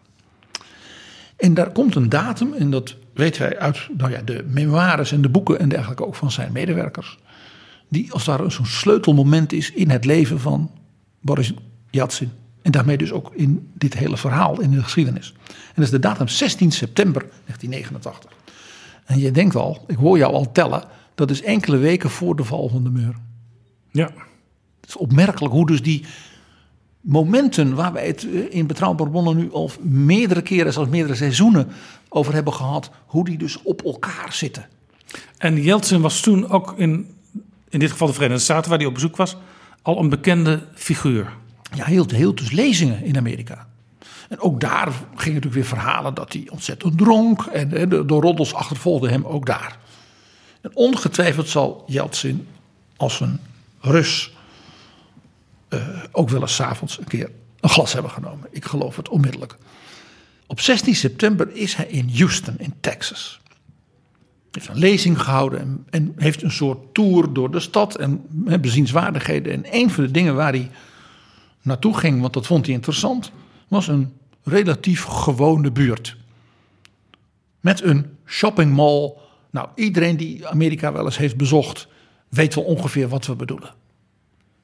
En daar komt een datum, en dat weet hij uit nou ja, de memoires en de boeken en dergelijke ook van zijn medewerkers. Die als ware zo'n sleutelmoment is in het leven van Boris Yeltsin. En daarmee dus ook in dit hele verhaal in de geschiedenis. En dat is de datum 16 september 1989. En je denkt al, ik hoor jou al tellen, dat is enkele weken voor de val van de muur. Ja, Het is opmerkelijk hoe dus die momenten waar wij het eh, in Betrouwbare Bronnen nu al meerdere keren, zelfs meerdere seizoenen over hebben gehad, hoe die dus op elkaar zitten. En Yeltsin was toen ook in, in dit geval de Verenigde Staten, waar hij op bezoek was, al een bekende figuur. Ja, hij hield dus lezingen in Amerika. En ook daar gingen natuurlijk weer verhalen dat hij ontzettend dronk. En de, de roddels achtervolgden hem ook daar. En ongetwijfeld zal Yeltsin als een Rus eh, ook wel eens avonds een keer een glas hebben genomen. Ik geloof het onmiddellijk. Op 16 september is hij in Houston in Texas. Heeft een lezing gehouden en, en heeft een soort tour door de stad en bezienswaardigheden. En een van de dingen waar hij naartoe ging, want dat vond hij interessant, was een relatief gewone buurt. Met een shoppingmall. Nou, iedereen die Amerika wel eens heeft bezocht, weet wel ongeveer wat we bedoelen.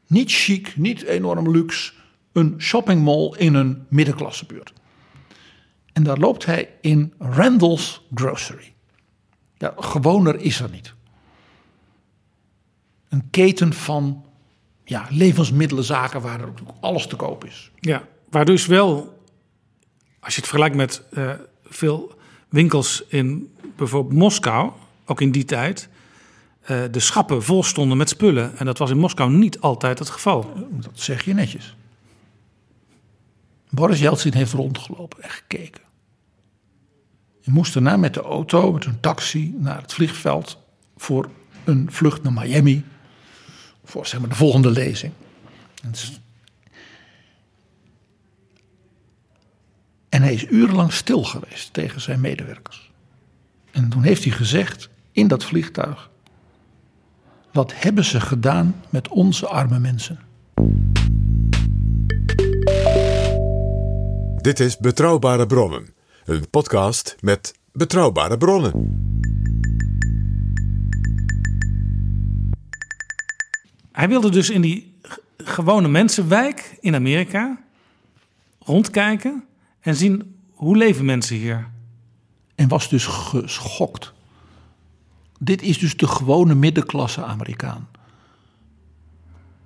Niet chic, niet enorm luxe. Een shoppingmall in een middenklassebuurt. En daar loopt hij in Randall's Grocery. Ja, gewoner is er niet. Een keten van ja, levensmiddelenzaken waar er alles te koop is. Ja, waar dus wel, als je het vergelijkt met eh, veel winkels in bijvoorbeeld Moskou, ook in die tijd, eh, de schappen vol stonden met spullen. En dat was in Moskou niet altijd het geval. Dat zeg je netjes. Boris Yeltsin heeft rondgelopen en gekeken. Je moest daarna met de auto, met een taxi naar het vliegveld voor een vlucht naar Miami. Voor zeg maar de volgende lezing. En hij is urenlang stil geweest tegen zijn medewerkers. En toen heeft hij gezegd in dat vliegtuig: Wat hebben ze gedaan met onze arme mensen? Dit is Betrouwbare Bronnen, een podcast met betrouwbare bronnen. Hij wilde dus in die gewone mensenwijk in Amerika rondkijken en zien hoe leven mensen hier. En was dus geschokt. Dit is dus de gewone middenklasse Amerikaan.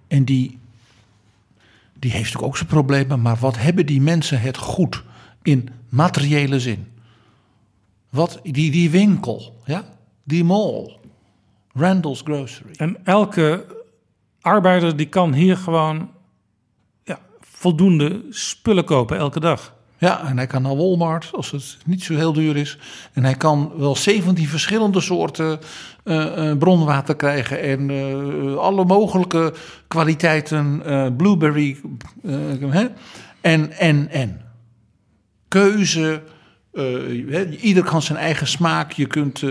En die, die heeft natuurlijk ook zijn problemen, maar wat hebben die mensen het goed in materiële zin? Wat, die, die winkel, ja? die mall, Randall's Grocery. En elke arbeider die kan hier gewoon ja, voldoende spullen kopen elke dag. Ja, en hij kan naar Walmart als het niet zo heel duur is. En hij kan wel 17 verschillende soorten uh, uh, bronwater krijgen. En uh, alle mogelijke kwaliteiten, blueberry. Hè? En, en, en. Keuze. ieder kan zijn eigen smaak. Je kunt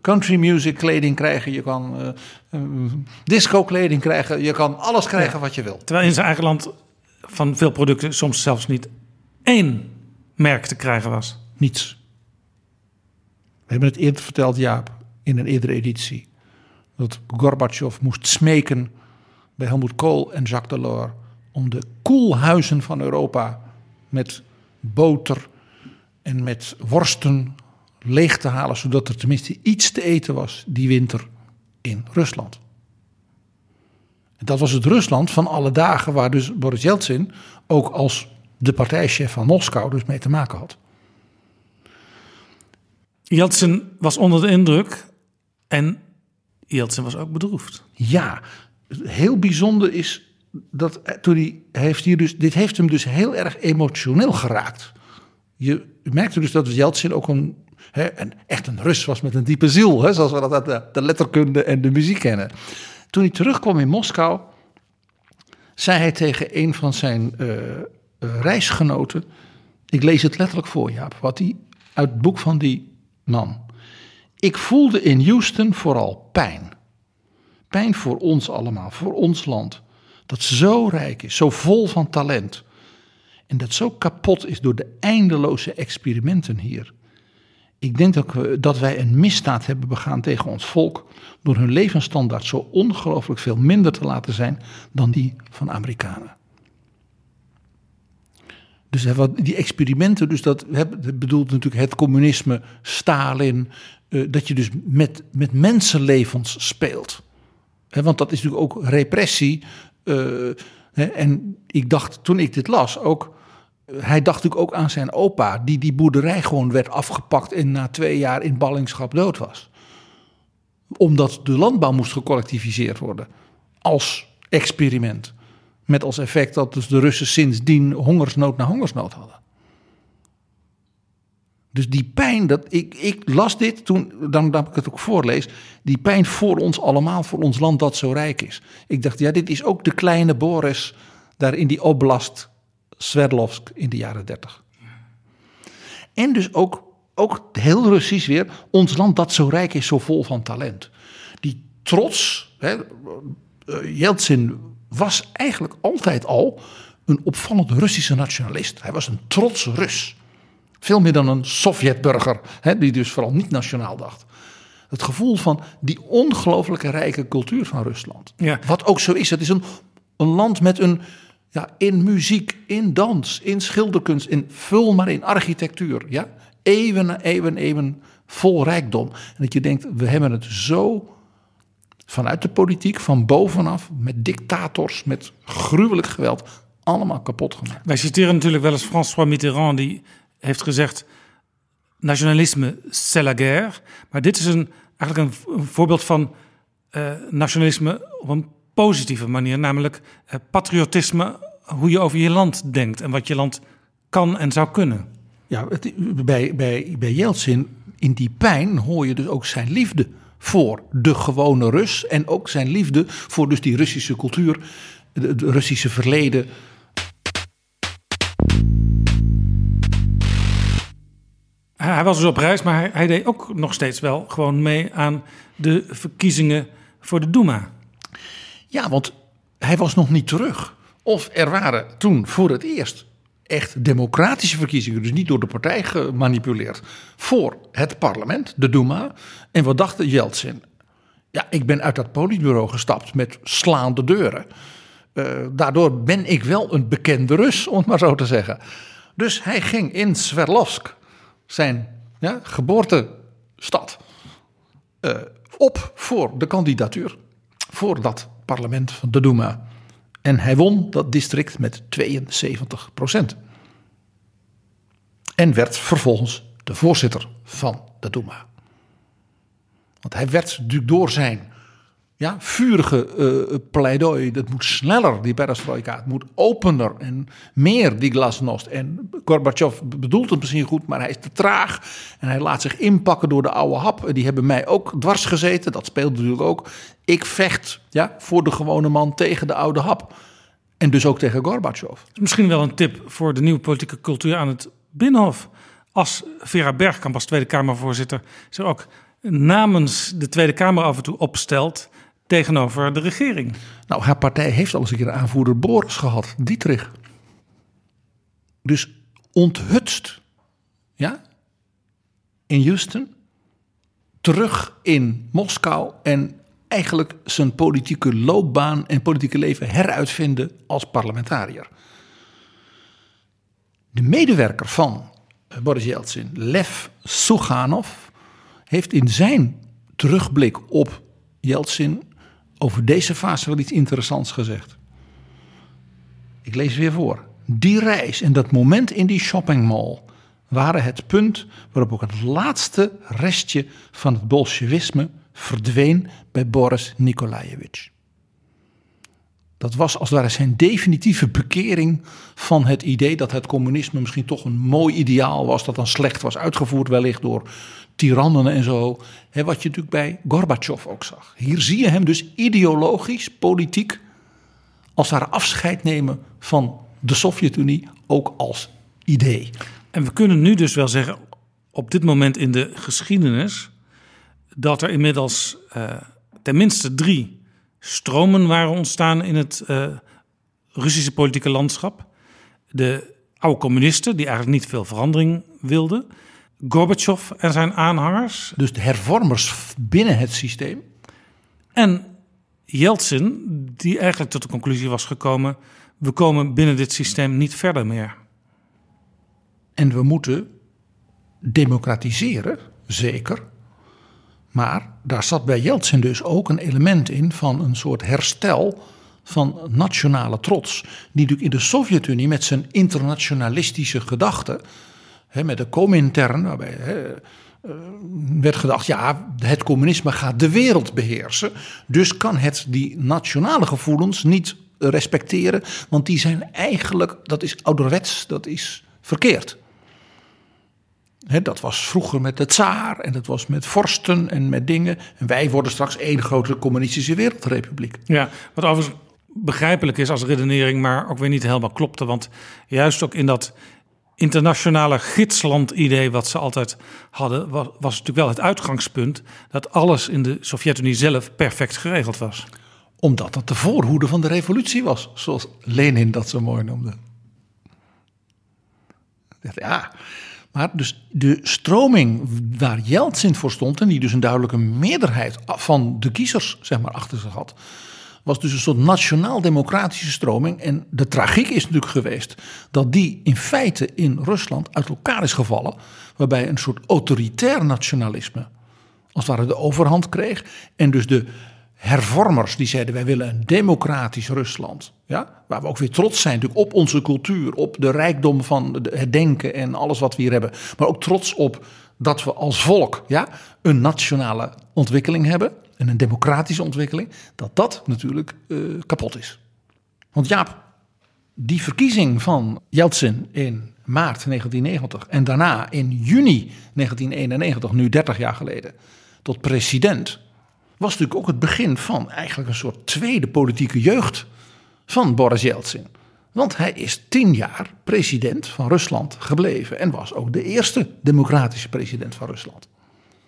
country music kleding krijgen. Je kan disco kleding krijgen. Je kan alles krijgen ja. wat je wil. Terwijl in zijn eigen land van veel producten soms zelfs niet één merk te krijgen was. Niets. We hebben het eerder verteld, Jaap, in een eerdere editie. Dat Gorbachev moest smeken bij Helmut Kool en Jacques Delors om de koelhuizen van Europa met boter en met worsten leeg te halen, zodat er tenminste iets te eten was die winter in Rusland. En dat was het Rusland van alle dagen waar dus Boris Yeltsin ook als de partijchef van Moskou dus mee te maken had. Yeltsin was onder de indruk en Yeltsin was ook bedroefd. Ja, heel bijzonder is dat toen hij heeft hier dus, dit heeft hem dus heel erg emotioneel geraakt. Je merkte dus dat Yeltsin ook een, hè, een echt een Rus was met een diepe ziel, hè, zoals we dat uit de, de letterkunde en de muziek kennen. Toen hij terugkwam in Moskou, zei hij tegen een van zijn uh, reisgenoten. Ik lees het letterlijk voor, Jaap, wat hij uit het boek van die man. Ik voelde in Houston vooral pijn. Pijn voor ons allemaal, voor ons land. Dat zo rijk is, zo vol van talent. En dat zo kapot is door de eindeloze experimenten hier. Ik denk dat, we, dat wij een misdaad hebben begaan tegen ons volk. door hun levensstandaard zo ongelooflijk veel minder te laten zijn dan die van Amerikanen. Dus die experimenten, dus dat bedoelt natuurlijk het communisme, Stalin, uh, dat je dus met, met mensenlevens speelt. Want dat is natuurlijk ook repressie. He, en ik dacht toen ik dit las ook, hij dacht natuurlijk ook aan zijn opa, die die boerderij gewoon werd afgepakt en na twee jaar in ballingschap dood was. Omdat de landbouw moest gecollectiviseerd worden als experiment. Met als effect dat dus de Russen sindsdien hongersnood na hongersnood hadden. Dus die pijn, dat, ik, ik las dit toen, dan dat ik het ook voorlees. Die pijn voor ons allemaal, voor ons land dat zo rijk is. Ik dacht, ja, dit is ook de kleine Boris daar in die oblast Sverdlovsk in de jaren dertig. En dus ook, ook heel Russisch weer, ons land dat zo rijk is, zo vol van talent. Die trots, hè, Yeltsin was eigenlijk altijd al een opvallend Russische nationalist. Hij was een trotse Rus. Veel meer dan een Sovjetburger, hè, die dus vooral niet nationaal dacht. Het gevoel van die ongelooflijke rijke cultuur van Rusland. Ja. Wat ook zo is. Het is een, een land met een, ja, in muziek, in dans, in schilderkunst, in vul maar in architectuur. Ja? Eeuwen, eeuwen, eeuwen vol rijkdom. En dat je denkt, we hebben het zo vanuit de politiek, van bovenaf, met dictators, met gruwelijk geweld, allemaal kapot gemaakt. Wij citeren natuurlijk wel eens François Mitterrand, die heeft gezegd: nationalisme, c'est la guerre. Maar dit is een, eigenlijk een, voorbeeld van uh, nationalisme op een positieve manier, namelijk uh, patriotisme, hoe je over je land denkt en wat je land kan en zou kunnen. Ja, het, bij, bij, bij Yeltsin, in die pijn hoor je dus ook zijn liefde voor de gewone Rus. En ook zijn liefde voor dus die Russische cultuur, het Russische verleden. Hij was dus op reis, maar hij, deed ook nog steeds wel gewoon mee aan de verkiezingen voor de Duma. Ja, want hij was nog niet terug. Of er waren toen voor het eerst echt democratische verkiezingen, dus niet door de partij gemanipuleerd, voor het parlement, de Duma. En wat dacht Yeltsin? Ja, ik ben uit dat politbureau gestapt met slaande deuren. Uh, daardoor ben ik wel een bekende Rus, om het maar zo te zeggen. Dus hij ging in Sverdlovsk, zijn ja, geboortestad, uh, op voor de kandidatuur. Voor dat parlement van de Duma. En hij won dat district met 72 procent. En werd vervolgens de voorzitter van de Duma. Want hij werd natuurlijk door zijn ja, vurige uh, pleidooi. Dat moet sneller, die perestroika. Het moet opener en meer, die glasnost. En Gorbachev bedoelt het misschien goed, maar hij is te traag. En hij laat zich inpakken door de oude hap. Die hebben mij ook dwars gezeten. Dat speelt natuurlijk ook. Ik vecht ja, voor de gewone man tegen de oude hap. En dus ook tegen Gorbachev. Misschien wel een tip voor de nieuwe politieke cultuur aan het Binnenhof. Als Vera Bergkamp als Tweede Kamervoorzitter zich ook namens de Tweede Kamer af en toe opstelt tegenover de regering. Nou, haar partij heeft al eens een keer een aanvoerder Boris gehad, Dietrich. Dus onthutst, ja, in Houston, terug in Moskou en eigenlijk zijn politieke loopbaan en politieke leven heruitvinden als parlementariër. De medewerker van Boris Yeltsin, Lev Suganov, heeft in zijn terugblik op Yeltsin over deze fase wel iets interessants gezegd. Ik lees weer voor. Die reis en dat moment in die shoppingmall waren het punt waarop ook het laatste restje van het bolsjewisme verdween bij Boris Nikolaevich. Dat was als het ware zijn definitieve bekering van het idee dat het communisme misschien toch een mooi ideaal was, dat dan slecht was uitgevoerd wellicht door tirannen en zo. wat je natuurlijk bij Gorbachev ook zag. Hier zie je hem dus ideologisch, politiek, als haar afscheid nemen van de Sovjet-Unie, ook als idee. En we kunnen nu dus wel zeggen, op dit moment in de geschiedenis, dat er inmiddels uh, tenminste drie stromen waren ontstaan in het uh, Russische politieke landschap. De oude communisten, die eigenlijk niet veel verandering wilden. Gorbachev en zijn aanhangers. Dus de hervormers binnen het systeem. En Yeltsin, die eigenlijk tot de conclusie was gekomen: we komen binnen dit systeem niet verder meer. En we moeten democratiseren, zeker. Maar daar zat bij Yeltsin dus ook een element in van een soort herstel van nationale trots. Die natuurlijk in de Sovjet-Unie met zijn internationalistische gedachten, met de Comintern, waarbij eh, werd gedacht, ja, het communisme gaat de wereld beheersen. Dus kan het die nationale gevoelens niet respecteren, want die zijn eigenlijk, dat is ouderwets, dat is verkeerd dat was vroeger met de tsaar en dat was met vorsten en met dingen. En wij worden straks één grote communistische wereldrepubliek. Ja, wat overigens begrijpelijk is als redenering, maar ook weer niet helemaal klopte. Want juist ook in dat internationale gidsland-idee wat ze altijd hadden, was, natuurlijk wel het uitgangspunt dat alles in de Sovjet-Unie zelf perfect geregeld was. Omdat dat de voorhoede van de revolutie was, zoals Lenin dat zo mooi noemde. Ja, maar dus de stroming waar Yeltsin voor stond, en die dus een duidelijke meerderheid van de kiezers zeg maar, achter zich had, was dus een soort nationaal-democratische stroming. En de tragiek is natuurlijk geweest dat die in feite in Rusland uit elkaar is gevallen, waarbij een soort autoritair nationalisme als het ware de overhand kreeg. En dus de hervormers die zeiden wij willen een democratisch Rusland. Ja? Waar we ook weer trots zijn natuurlijk op onze cultuur, op de rijkdom van het denken en alles wat we hier hebben. Maar ook trots op dat we als volk ja, een nationale ontwikkeling hebben en een democratische ontwikkeling. Dat dat natuurlijk uh, kapot is. Want Jaap, die verkiezing van Yeltsin in maart 1990 en daarna in juni 1991, nu 30 jaar geleden, tot president, was natuurlijk ook het begin van eigenlijk een soort tweede politieke jeugd van Boris Yeltsin. Want hij is tien jaar president van Rusland gebleven en was ook de eerste democratische president van Rusland.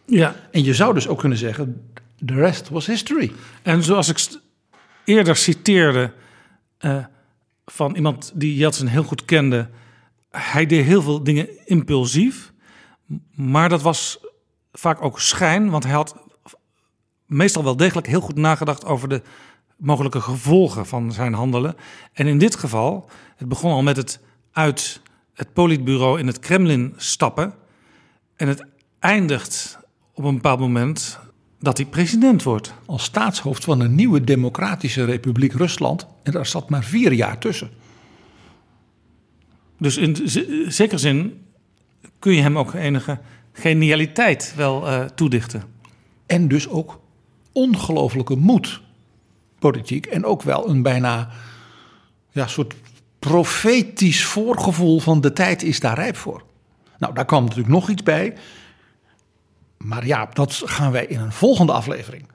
Ja. En je zou dus ook kunnen zeggen, the rest was history. En zoals ik eerder citeerde uh, van iemand die Yeltsin heel goed kende, hij deed heel veel dingen impulsief, maar dat was vaak ook schijn, want hij had meestal wel degelijk heel goed nagedacht over de mogelijke gevolgen van zijn handelen. En in dit geval, het begon al met het uit het politbureau in het Kremlin stappen. En het eindigt op een bepaald moment dat hij president wordt. Als staatshoofd van een nieuwe democratische republiek Rusland. En daar zat maar vier jaar tussen. Dus in zekere zin kun je hem ook enige genialiteit wel uh, toedichten. En dus ook ongelofelijke moed politiek. En ook wel een bijna ja, soort profetisch voorgevoel van de tijd is daar rijp voor. Nou, daar kwam natuurlijk nog iets bij. Maar ja, dat gaan wij in een volgende aflevering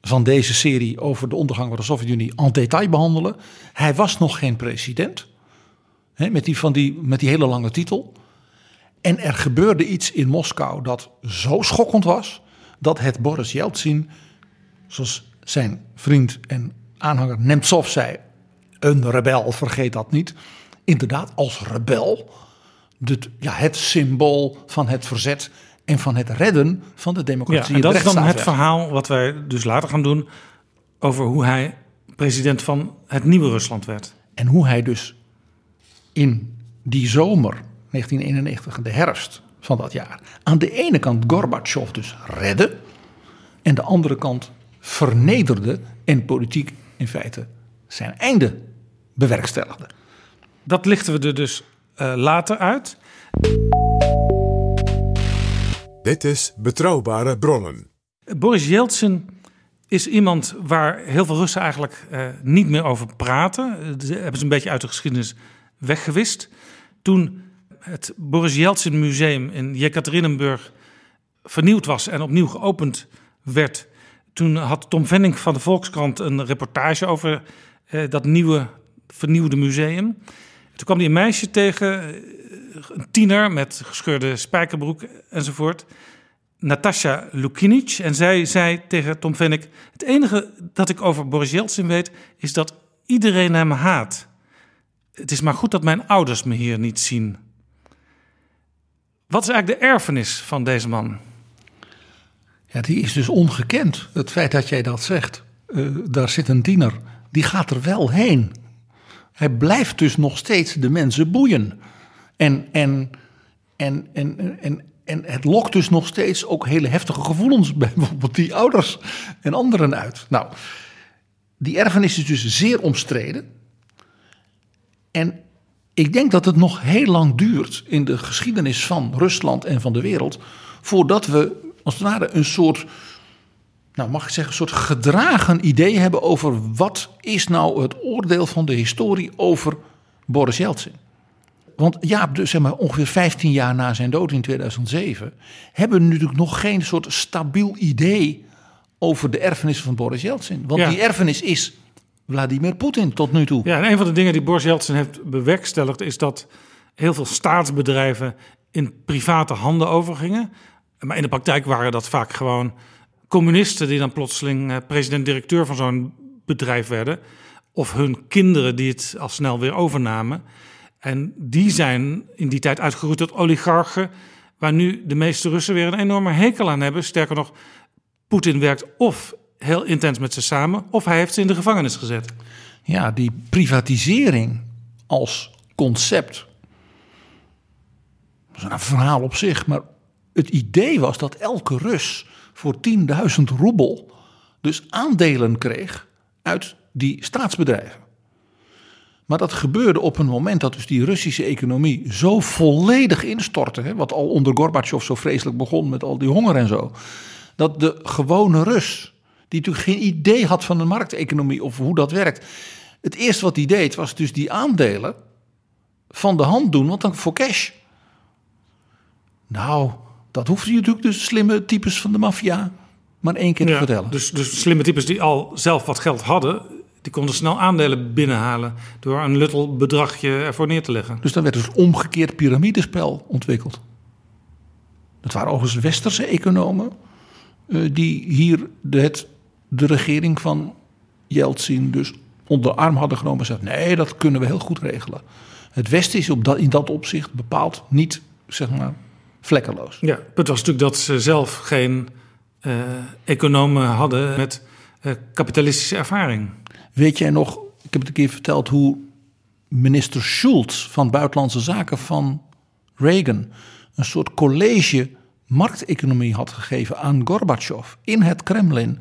van deze serie over de ondergang van de Sovjet-Unie en detail behandelen. Hij was nog geen president, hè, met, die, van die, met die hele lange titel. En er gebeurde iets in Moskou dat zo schokkend was dat het Boris Yeltsin, zoals zijn vriend en aanhanger Nemtsov zei: een rebel, vergeet dat niet. Inderdaad, als rebel, ja, het symbool van het verzet en van het redden van de democratie. Ja, en dat is dan het verhaal wat wij dus later gaan doen over hoe hij president van het nieuwe Rusland werd. En hoe hij dus in die zomer 1991, de herfst van dat jaar, aan de ene kant Gorbachev dus redde en de andere kant vernederde en politiek in feite zijn einde bewerkstelligde. Dat lichten we er dus uh, later uit. Dit is Betrouwbare Bronnen. Boris Yeltsin is iemand waar heel veel Russen eigenlijk uh, niet meer over praten. Ze hebben ze een beetje uit de geschiedenis weggewist. Toen het Boris Yeltsin Museum in Jekaterinenburg vernieuwd was en opnieuw geopend werd, toen had Tom Venning van de Volkskrant een reportage over uh, dat nieuwe vernieuwde museum. Toen kwam hij een meisje tegen, eh, een tiener met gescheurde spijkerbroek enzovoort. Natasha Lukinic. En zij zei tegen Tom Vennik: Het enige dat ik over Boris Yeltsin weet, is dat iedereen hem haat. Het is maar goed dat mijn ouders me hier niet zien. Wat is eigenlijk de erfenis van deze man? Ja, die is dus ongekend. Het feit dat jij dat zegt. Uh, daar zit een tiener. Die gaat er wel heen. Hij blijft dus nog steeds de mensen boeien. En, en, en, en, en, en het lokt dus nog steeds ook hele heftige gevoelens bij bijvoorbeeld die ouders en anderen uit. Nou, die erfenis is dus zeer omstreden. En ik denk dat het nog heel lang duurt in de geschiedenis van Rusland en van de wereld. voordat we als het ware een soort. Nou, mag ik zeggen, een soort gedragen idee hebben over wat is nou het oordeel van de historie over Boris Yeltsin. Want ja, dus zeg maar ongeveer 15 jaar na zijn dood in 2007 hebben we natuurlijk nog geen soort stabiel idee over de erfenis van Boris Yeltsin. Want die erfenis is Vladimir Poetin tot nu toe. Ja, en een van de dingen die Boris Yeltsin heeft bewerkstelligd is dat heel veel staatsbedrijven in private handen overgingen. Maar in de praktijk waren dat vaak gewoon communisten die dan plotseling eh, president-directeur van zo'n bedrijf werden. Of hun kinderen die het al snel weer overnamen. En die zijn in die tijd uitgeroeid tot oligarchen, waar nu de meeste Russen weer een enorme hekel aan hebben. Sterker nog, Poetin werkt of heel intens met ze samen, of hij heeft ze in de gevangenis gezet. Ja, die privatisering als concept. Dat is een verhaal op zich, maar het idee was dat elke Rus voor 10.000 roebel dus aandelen kreeg uit die staatsbedrijven. Maar dat gebeurde op een moment dat dus die Russische economie zo volledig instortte. Hè, wat al onder Gorbachev zo vreselijk begon met al die honger en zo. Dat de gewone Rus, die natuurlijk geen idee had van de markteconomie of hoe dat werkt. Het eerste wat hij deed was dus die aandelen van de hand doen, want dan voor cash. Nou, dat hoefde je natuurlijk de slimme types van de maffia maar één keer te Ja, vertellen. dus, dus slimme types die al zelf wat geld hadden, die konden snel aandelen binnenhalen door een luttel bedragje ervoor neer te leggen. Dus dan werd dus omgekeerd piramidespel ontwikkeld. Dat waren overigens westerse economen eh, die hier de, het, de regering van Yeltsin dus onder de arm hadden genomen en zeiden: nee, dat kunnen we heel goed regelen. Het Westen is op dat, in dat opzicht bepaald niet, zeg maar, vlekkeloos. Ja, het was natuurlijk dat ze zelf geen eh, economen hadden met eh, kapitalistische ervaring. Weet jij nog, ik heb het een keer verteld, hoe minister Schultz van Buitenlandse Zaken van Reagan een soort college markteconomie had gegeven aan Gorbachev in het Kremlin.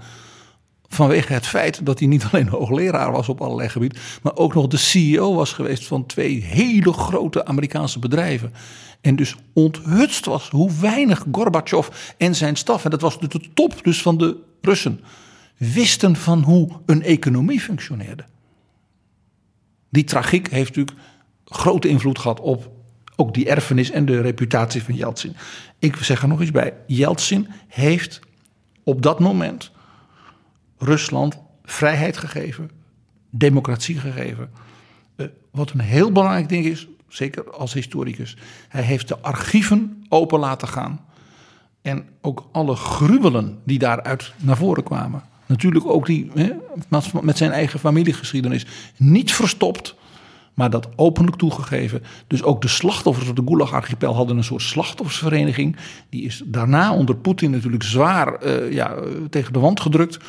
Vanwege het feit dat hij niet alleen hoogleraar was op allerlei gebieden, maar ook nog de CEO was geweest van twee hele grote Amerikaanse bedrijven. En dus onthutst was hoe weinig Gorbachev en zijn staf, en dat was de top dus van de Russen, wisten van hoe een economie functioneerde. Die tragiek heeft natuurlijk grote invloed gehad op ook die erfenis en de reputatie van Yeltsin. Ik zeg er nog eens bij: Yeltsin heeft op dat moment Rusland vrijheid gegeven, democratie gegeven. Eh, wat een heel belangrijk ding is, zeker als historicus, hij heeft de archieven open laten gaan. En ook alle gruwelen die daaruit naar voren kwamen. Natuurlijk ook die hè, met zijn eigen familiegeschiedenis niet verstopt, maar dat openlijk toegegeven. Dus ook de slachtoffers van de Gulag-archipel hadden een soort slachtoffersvereniging. Die is daarna onder Poetin natuurlijk zwaar eh, ja, tegen de wand gedrukt.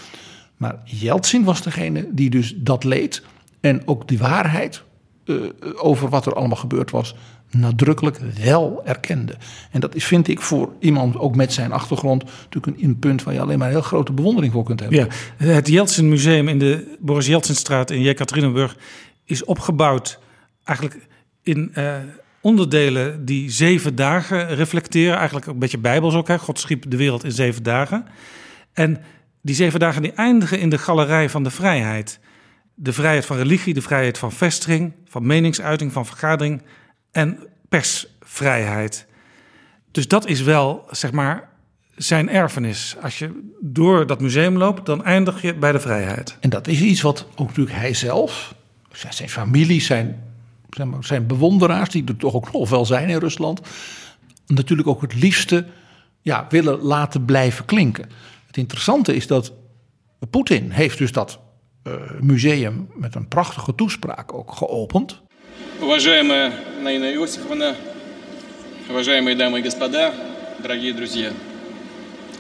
Maar Yeltsin was degene die dus dat leed. En ook die waarheid eh, over wat er allemaal gebeurd was, nadrukkelijk wel erkende. En dat is, vind ik, voor iemand ook met zijn achtergrond natuurlijk een, punt waar je alleen maar heel grote bewondering voor kunt hebben. Ja, het Yeltsin Museum in de Boris Yeltsinstraat in Jekaterinburg is opgebouwd eigenlijk in eh, onderdelen die zeven dagen reflecteren. Eigenlijk een beetje bijbels ook. Hè? God schiep de wereld in zeven dagen. En die zeven dagen die eindigen in de galerij van de vrijheid. De vrijheid van religie, de vrijheid van vestiging, van meningsuiting, van vergadering en persvrijheid. Dus dat is wel, zeg maar, zijn erfenis. Als je door dat museum loopt, dan eindig je bij de vrijheid. En dat is iets wat ook natuurlijk hij zelf, zijn familie, zijn, zijn bewonderaars, die er toch ook nog wel zijn in Rusland, natuurlijk ook het liefste ja, willen laten blijven klinken. Het interessante is dat Poetin heeft dus dat uh, museum met een prachtige toespraak ook geopend. Уважаемая Наина Иосифовна, уважаемые дамы и господа, дорогие друзья.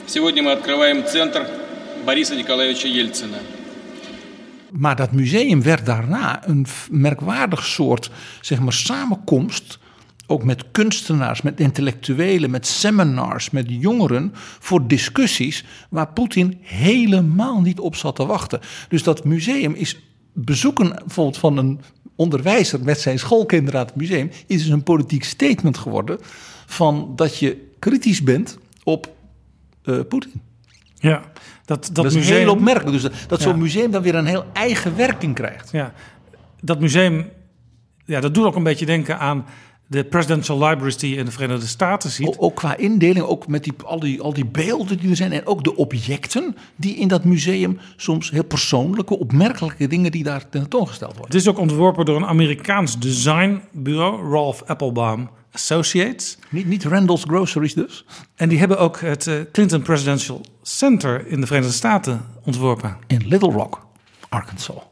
Сегодня мы открываем центр Бориса Николаевича Ельцина. Maar dat museum werd daarna een merkwaardig soort zeg maar, samenkomst. Ook met kunstenaars, met intellectuelen, met seminars, met jongeren. voor discussies waar Poetin helemaal niet op zat te wachten. Dus dat museum is bezoeken bijvoorbeeld van een onderwijzer met zijn schoolkinderen aan het museum. is dus een politiek statement geworden. van dat je kritisch bent op uh, Poetin. Ja, dat, dat, dat is museum... heel opmerkelijk. Dus dat, dat ja. zo'n museum dan weer een heel eigen werking krijgt. Ja, dat museum, ja, dat doet ook een beetje denken aan de presidential libraries die je in de Verenigde Staten ziet. Ook, qua indeling, ook met die, al, die, al die beelden die er zijn en ook de objecten die in dat museum soms heel persoonlijke, opmerkelijke dingen die daar tentoongesteld worden. Het is ook ontworpen door een Amerikaans designbureau, Ralph Applebaum Associates. Niet, niet Randall's Groceries dus. En die hebben ook het uh, Clinton Presidential Center in de Verenigde Staten ontworpen. In Little Rock, Arkansas.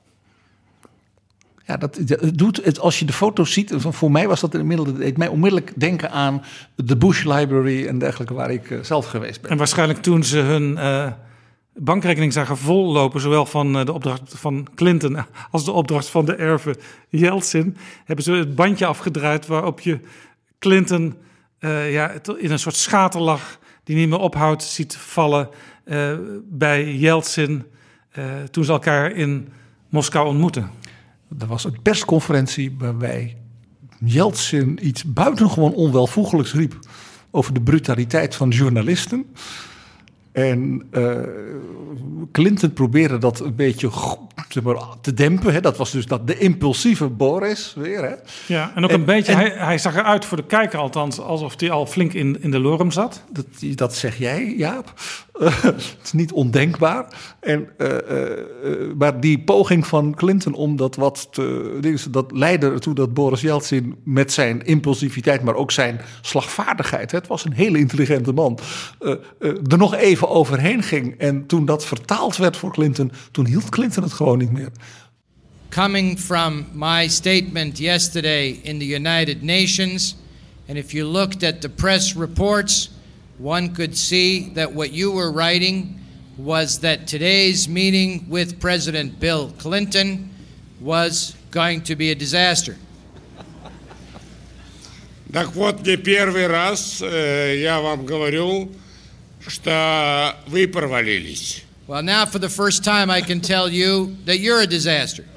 Ja, dat, doet het, als je de foto's ziet, voor mij was dat inmiddels, deed mij onmiddellijk denken aan de Bush Library en dergelijke, waar ik uh, zelf geweest ben. En waarschijnlijk toen ze hun uh, bankrekening zagen vollopen, zowel van uh, de opdracht van Clinton als de opdracht van de erven Yeltsin, hebben ze het bandje afgedraaid waarop je Clinton ja, in een soort schaterlach die niet meer ophoudt ziet vallen bij Yeltsin toen ze elkaar in Moskou ontmoeten. Er was een persconferentie waarbij Yeltsin iets buitengewoon onwelvoegelijks riep over de brutaliteit van journalisten. En uh, Clinton probeerde dat een beetje zeg maar, te dempen. Hè. Dat was dus dat de impulsieve Boris weer. Hè. Ja, en ook een beetje, hij, hij, zag eruit voor de kijker althans alsof hij al flink in, in de lorm zat. Dat, dat zeg jij, Jaap. het is niet ondenkbaar. En, uh, uh, maar die poging van Clinton om dat wat te. dat leidde ertoe dat Boris Yeltsin met zijn impulsiviteit, maar ook zijn slagvaardigheid. Het was een hele intelligente man. er nog even overheen ging. En toen dat vertaald werd voor Clinton, toen hield Clinton het gewoon niet meer. Coming from my statement yesterday in the United Nations, and if you looked at the press reports, one could see that what you were writing was that today's meeting with President Bill Clinton was going to be a disaster. Так вот, не первый раз э, я вам говорю, что вы провалились. Well, now for the first time, I can tell you that you're a disaster.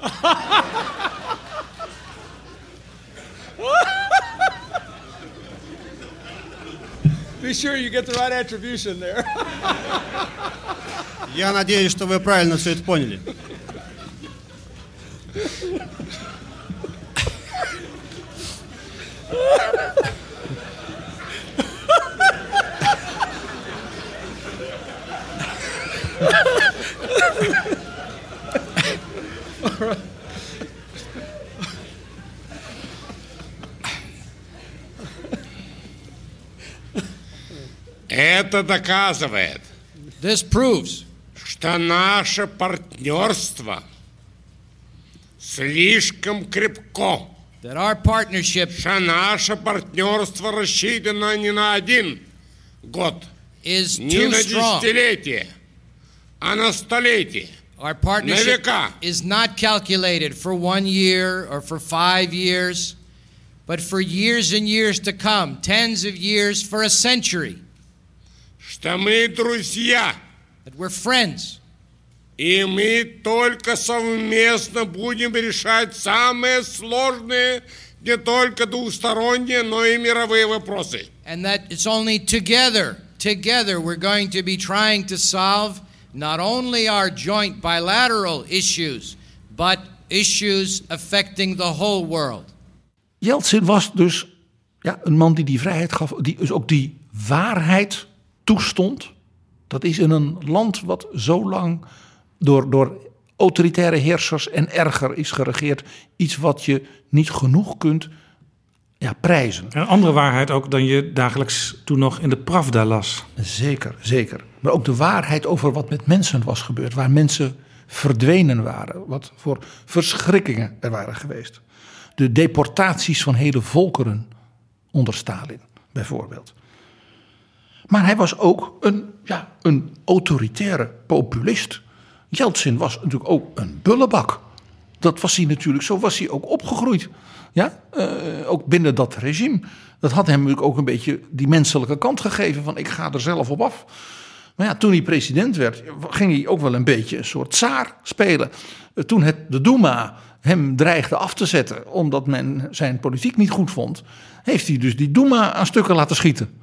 Be sure you get the right attribution there. Я надеюсь, что вы правильно все это поняли. Это доказывает, This proves что наше партнерство слишком крепко. that our partnership Что наше партнерство рассчитано не на один год, is не на десятилетие, а на столетие. Our partnership is not calculated for one year or for five years, but for years and years to come, tens of years, for a century. Что мы друзья, That we're friends. и мы только совместно будем решать самые сложные, не только двусторонние, но и мировые вопросы. And that it's only together, together, we're going to be trying to solve not only our joint bilateral issues, but issues affecting the whole world. Yeltsin was dus ja, een man die die vrijheid gaf, die dus ook die waarheid toestond. Dat is in een land wat zo lang door, door autoritaire heersers en erger is geregeerd. Iets wat je niet genoeg kunt ja, prijzen. Een andere waarheid ook dan je dagelijks toen nog in de Pravda las. Zeker, zeker. Maar ook de waarheid over wat met mensen was gebeurd. Waar mensen verdwenen waren. Wat voor verschrikkingen er waren geweest. De deportaties van hele volkeren onder Stalin, bijvoorbeeld. Maar hij was ook een, ja, een autoritaire populist. Yeltsin was natuurlijk ook een bullebak. Dat was hij natuurlijk, zo was hij ook opgegroeid. Ja, eh, ook binnen dat regime. Dat had hem natuurlijk ook een beetje die menselijke kant gegeven van ik ga er zelf op af. Maar ja, toen hij president werd, ging hij ook wel een beetje een soort tsaar spelen. Eh, Toen het, de Duma hem dreigde af te zetten omdat men zijn politiek niet goed vond, heeft hij dus die Duma aan stukken laten schieten.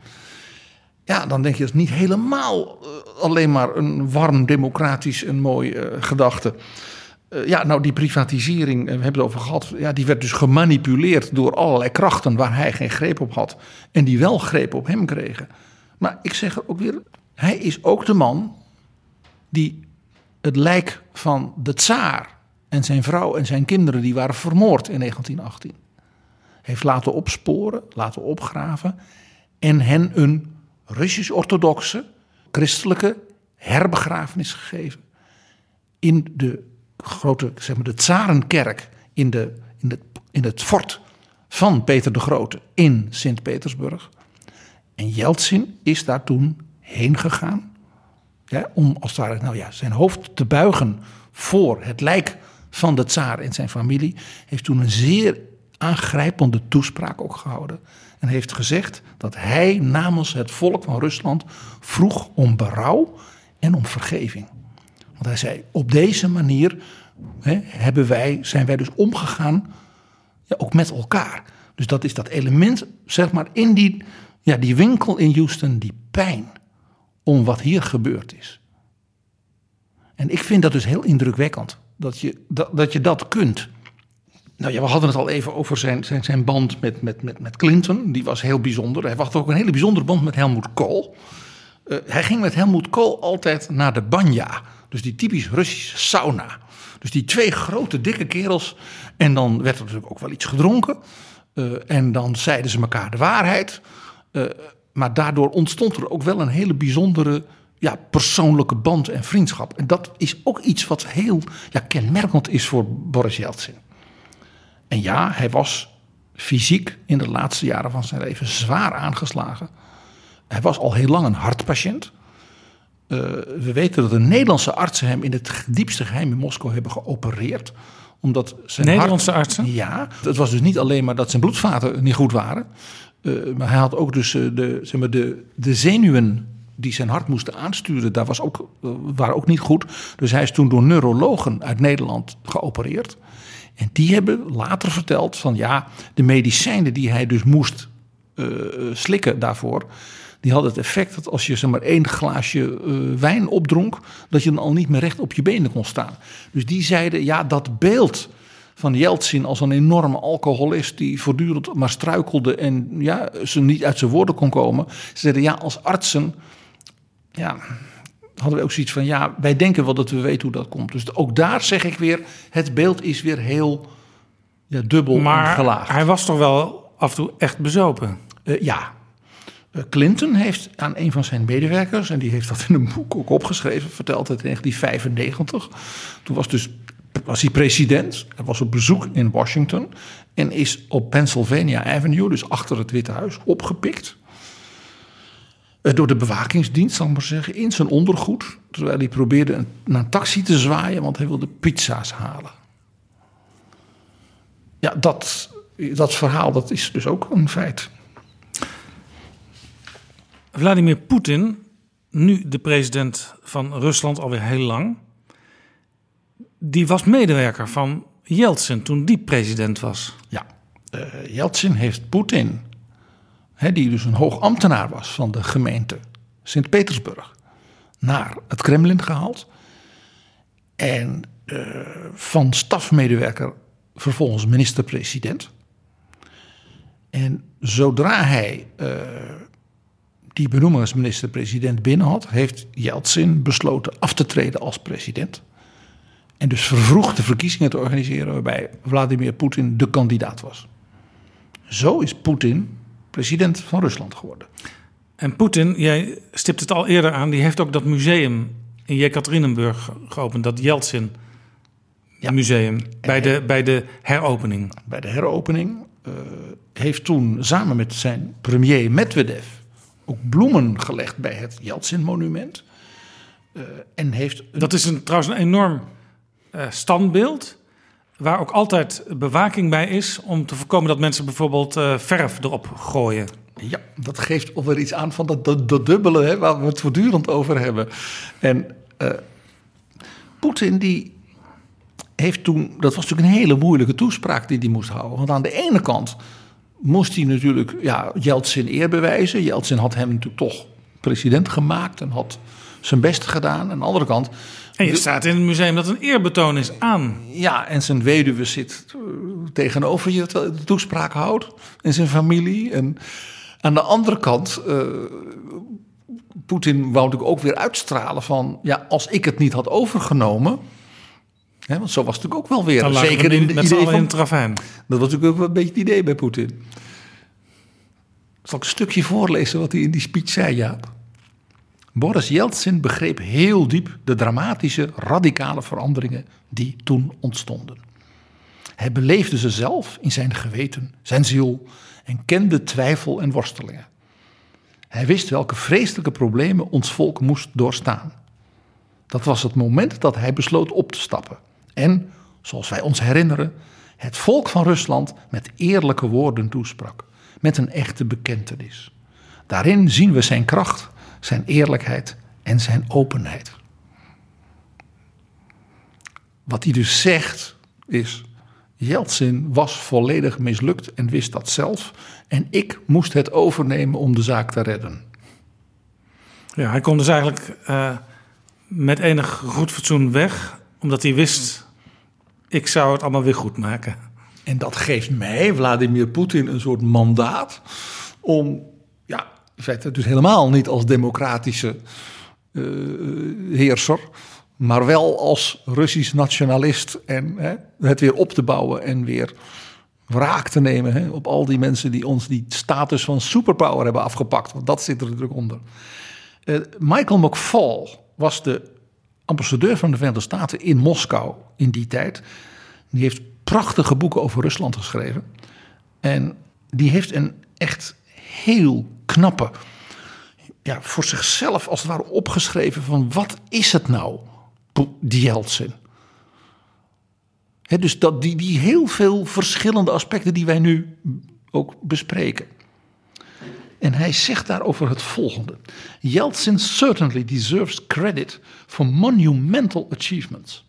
Ja, dan denk je dat niet helemaal eh, alleen maar een warm, democratisch en mooi eh, gedachte. Eh, ja, nou die privatisering, we hebben het over gehad, ja, die werd dus gemanipuleerd door allerlei krachten waar hij geen greep op had. En die wel greep op hem kregen. Maar ik zeg er ook weer, hij is ook de man die het lijk van de tsaar en zijn vrouw en zijn kinderen, die waren vermoord in 1918, heeft laten opsporen, laten opgraven en hen een Russisch-orthodoxe christelijke herbegrafenis gegeven in de grote, zeg maar de Tsarenkerk in, de, in, het, in het fort van Peter de Grote in Sint-Petersburg. En Jeltsin is daar toen heen gegaan. Om als het ware nou ja, zijn hoofd te buigen voor het lijk van de tsaar en zijn familie. Heeft toen een zeer aangrijpende toespraak ook gehouden. En heeft gezegd dat hij namens het volk van Rusland vroeg om berouw en om vergeving. Want hij zei, op deze manier hè, hebben wij, zijn wij dus omgegaan ja, ook met elkaar. Dus dat is dat element, zeg maar, in die, ja, die winkel in Houston, die pijn om wat hier gebeurd is. En ik vind dat dus heel indrukwekkend, dat je dat, dat, je dat kunt. Nou ja, we hadden het al even over zijn, zijn, zijn band met, met, met, met Clinton. Die was heel bijzonder. Hij had ook een hele bijzondere band met Helmut Kool. Uh, hij ging met Helmut Kool altijd naar de banja. Dus die typisch Russische sauna. Dus die twee grote dikke kerels. En dan werd er natuurlijk ook wel iets gedronken. Uh, en dan zeiden ze elkaar de waarheid. Uh, maar daardoor ontstond er ook wel een hele bijzondere ja, persoonlijke band en vriendschap. En dat is ook iets wat heel ja, kenmerkend is voor Boris Yeltsin. En ja, hij was fysiek in de laatste jaren van zijn leven zwaar aangeslagen. Hij was al heel lang een hartpatiënt. Uh, we weten dat de Nederlandse artsen hem in het diepste geheim in Moskou hebben geopereerd. Omdat zijn Nederlandse hart, artsen? Ja, het was dus niet alleen maar dat zijn bloedvaten niet goed waren. Uh, maar hij had ook dus uh, de, zeg maar de, de zenuwen die zijn hart moesten aansturen, daar was ook, waren ook niet goed. Dus hij is toen door neurologen uit Nederland geopereerd. En die hebben later verteld van ja, de medicijnen die hij dus moest uh, slikken daarvoor. Die hadden het effect dat als je zeg maar één glaasje uh, wijn opdronk, dat je dan al niet meer recht op je benen kon staan. Dus die zeiden ja, dat beeld van Jeltsin als een enorme alcoholist die voortdurend maar struikelde en ja, ze niet uit zijn woorden kon komen. Ze zeiden ja, als artsen ja, hadden we ook zoiets van, ja, wij denken wel dat we weten hoe dat komt. Dus ook daar zeg ik weer, het beeld is weer heel ja, dubbel maar gelaagd. hij was toch wel af en toe echt bezopen? Uh, ja. Uh, Clinton heeft aan een van zijn medewerkers, en die heeft dat in een boek ook opgeschreven, verteld het in 1995. Toen was, dus, was hij president, hij was op bezoek in Washington en is op Pennsylvania Avenue, dus achter het Witte Huis, opgepikt door de bewakingsdienst, zal ik maar zeggen, in zijn ondergoed. Terwijl hij probeerde een, naar een taxi te zwaaien, want hij wilde pizza's halen. Ja, dat, dat verhaal dat is dus ook een feit. Vladimir Poetin, nu de president van Rusland alweer heel lang, die was medewerker van Yeltsin toen die president was. Ja, uh, Yeltsin heeft Poetin He, die dus een hoog ambtenaar was van de gemeente Sint-Petersburg, naar het Kremlin gehaald. En uh, van stafmedewerker vervolgens minister-president. En zodra hij uh, die benoeming als minister-president binnen had, heeft Yeltsin besloten af te treden als president. En dus vervroegd de verkiezingen te organiseren waarbij Vladimir Poetin de kandidaat was. Zo is Poetin president van Rusland geworden. En Poetin, jij stipt het al eerder aan, die heeft ook dat museum in Jekaterinenburg geopend, dat Yeltsin ja. museum, bij de, bij de heropening. Bij de heropening uh, heeft toen samen met zijn premier Medvedev ook bloemen gelegd bij het Yeltsin-monument. Uh, en heeft een... Dat is een, trouwens een enorm uh, standbeeld. Waar ook altijd bewaking bij is om te voorkomen dat mensen bijvoorbeeld uh, verf erop gooien. Ja, dat geeft alweer iets aan van dat, dat, dat dubbele hè, waar we het voortdurend over hebben. En uh, Poetin die heeft toen, dat was natuurlijk een hele moeilijke toespraak die hij moest houden. Want aan de ene kant moest hij natuurlijk ja, Yeltsin eer bewijzen. Yeltsin had hem natuurlijk toch president gemaakt en had zijn best gedaan. Aan de andere kant en je staat in het museum dat een eerbetoon is aan. Ja, en zijn weduwe zit eh, tegenover je de toespraak houdt. En zijn familie. En aan de andere kant, uh, Poetin wou natuurlijk ook weer uitstralen van... ja, als ik het niet had overgenomen... Hè, want zo was het natuurlijk ook wel weer. Dan zeker in, de met idee van... van in Travijn. Dat was natuurlijk ook wel een beetje het idee bij Poetin. Zal ik een stukje voorlezen wat hij in die speech zei, Jaap? Boris Yeltsin begreep heel diep de dramatische, radicale veranderingen die toen ontstonden. Hij beleefde ze zelf in zijn geweten, zijn ziel en kende twijfel en worstelingen. Hij wist welke vreselijke problemen ons volk moest doorstaan. Dat was het moment dat hij besloot op te stappen en, zoals wij ons herinneren, het volk van Rusland met eerlijke woorden toesprak, met een echte bekentenis. Daarin zien we zijn kracht zijn eerlijkheid en zijn openheid. Wat hij dus zegt is: Jeltsin was volledig mislukt en wist dat zelf. En ik moest het overnemen om de zaak te redden. Ja, hij kon dus eigenlijk uh, met enig goed fatsoen weg, omdat hij wist: ik zou het allemaal weer goed maken. En dat geeft mij, Vladimir Poetin, een soort mandaat om, in feite dus helemaal niet als democratische uh, heerser, maar wel als Russisch nationalist en hè, het weer op te bouwen en weer wraak te nemen hè, op al die mensen die ons die status van superpower hebben afgepakt. Want dat zit er natuurlijk onder. Uh, Michael McFall was de ambassadeur van de Verenigde Staten in Moskou in die tijd. Die heeft prachtige boeken over Rusland geschreven. En die heeft een echt heel knappe, ja, voor zichzelf als het ware opgeschreven van wat is het nou, die Yeltsin? dus dat, die, die heel veel verschillende aspecten die wij nu ook bespreken. En hij zegt daarover het volgende: Yeltsin certainly deserves credit for monumental achievements.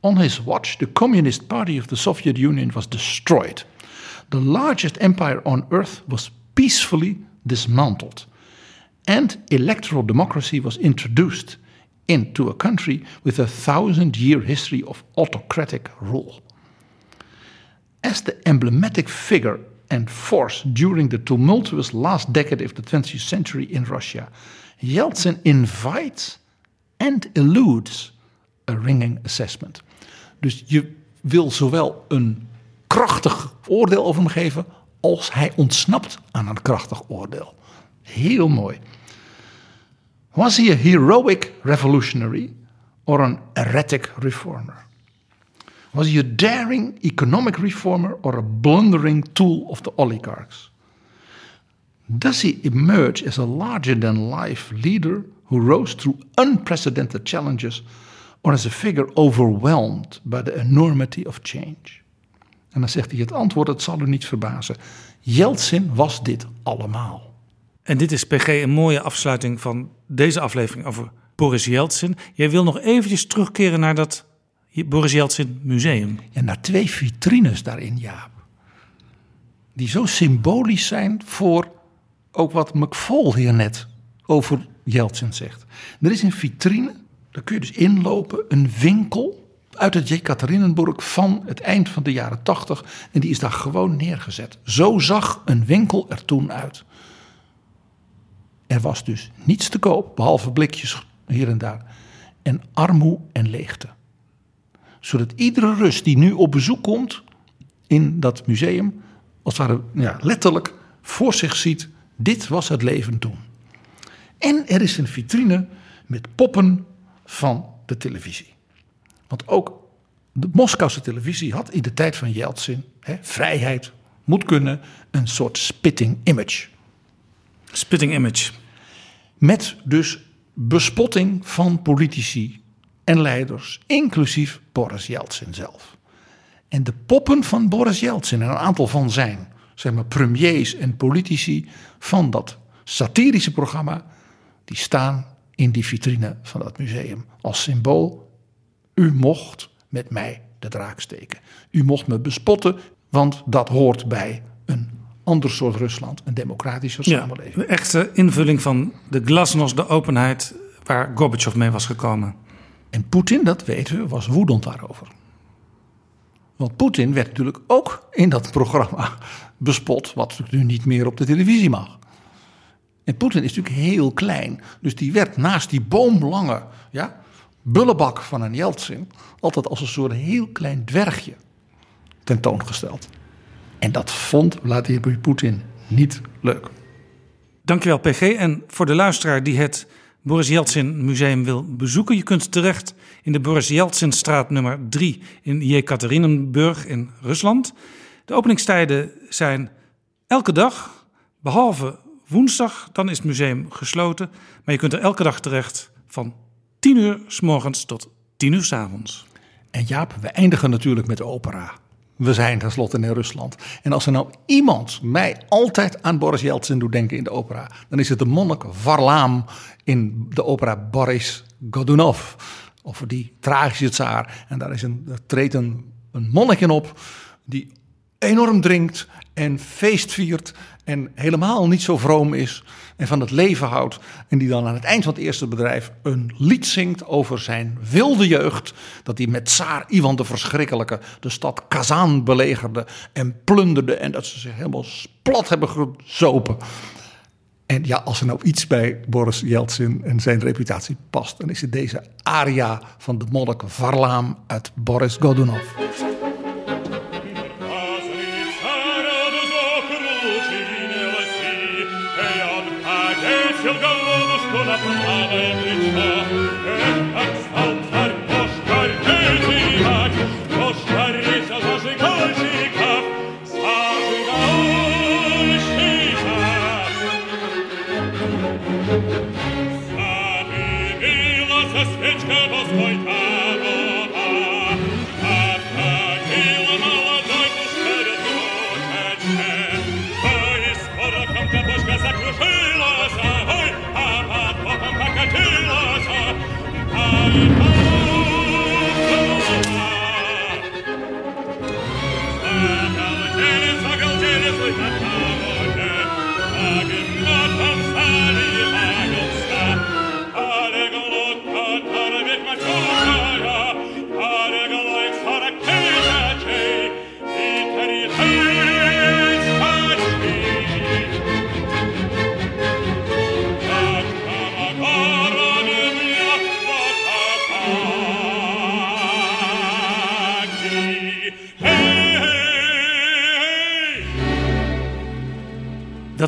On his watch, the Communist Party of the Soviet Union was destroyed. The largest empire on earth was peacefully dismantled. And electoral democracy was introduced into a country with a thousand year history of autocratic rule. As the emblematic figure and force during the tumultuous last decade of the 20th century in Russia, Yeltsin invites and eludes a ringing assessment. Dus je wil zowel een krachtig oordeel over hem geven, als hij ontsnapt aan een krachtig oordeel. Heel mooi. Was he a heroic revolutionary or an erratic reformer? Was he a daring economic reformer or a blundering tool of the oligarchs? Does he emerge as a larger than life leader who rose through unprecedented challenges or as a figure overwhelmed by the enormity of change? En dan zegt hij het antwoord, het zal u niet verbazen. Yeltsin was dit allemaal. En dit is PG een mooie afsluiting van deze aflevering over Boris Yeltsin. Jij wil nog eventjes terugkeren naar dat Boris Yeltsin Museum. Ja, naar twee vitrines daarin, Jaap. Die zo symbolisch zijn voor ook wat McFall hier net over Yeltsin zegt. Er is een vitrine, daar kun je dus inlopen, een winkel uit het Jekaterinenburg van het eind van de jaren tachtig. En die is daar gewoon neergezet. Zo zag een winkel er toen uit. Er was dus niets te koop, behalve blikjes hier en daar. En armoe en leegte. Zodat iedere Rus die nu op bezoek komt in dat museum, als het ware ja, letterlijk voor zich ziet: dit was het leven toen. En er is een vitrine met poppen van de televisie. Want ook de Moskouse televisie had in de tijd van Yeltsin, hè, vrijheid moet kunnen, een soort spitting image. Spitting image. Met dus bespotting van politici en leiders, inclusief Boris Yeltsin zelf. En de poppen van Boris Yeltsin en een aantal van zijn zeg maar, premiers en politici van dat satirische programma, die staan in die vitrine van dat museum als symbool. U mocht met mij de draak steken. U mocht me bespotten, want dat hoort bij een ander soort Rusland, een democratische samenleving. de echte invulling van de glasnost, de openheid waar Gorbachev mee was gekomen. En Poetin, dat weten we, was woedend daarover. Want Poetin werd natuurlijk ook in dat programma bespot, wat nu niet meer op de televisie mag. En Poetin is natuurlijk heel klein, dus die werd naast die boomlange ja, bullebak van een Yeltsin altijd als een soort heel klein dwergje tentoongesteld. En dat vond Vladimir Poetin niet leuk. Dankjewel PG. En voor de luisteraar die het Boris Yeltsin Museum wil bezoeken, je kunt terecht in de Boris Yeltsinstraat nummer 3 in Jekaterinenburg in Rusland. De openingstijden zijn elke dag, behalve woensdag, dan is het museum gesloten. Maar je kunt er elke dag terecht van 10 uur s morgens tot 10 uur s avonds. En Jaap, we eindigen natuurlijk met de opera. We zijn tenslotte in Rusland. En als er nou iemand mij altijd aan Boris Yeltsin doet denken in de opera, dan is het de monnik Varlaam in de opera Boris Godunov. Over die tragische tsaar. En daar, is een, treedt een, een monnik in op die enorm drinkt en feest viert en helemaal niet zo vroom is en van het leven houdt. En die dan aan het eind van het eerste bedrijf een lied zingt over zijn wilde jeugd. Dat hij met Tsaar Ivan de Verschrikkelijke de stad Kazaan belegerde en plunderde. En dat ze zich helemaal plat hebben gezopen. En ja, als er nou iets bij Boris Yeltsin en zijn reputatie past, dan is het deze aria van de monnik Varlaam uit Boris Godunov. la tua e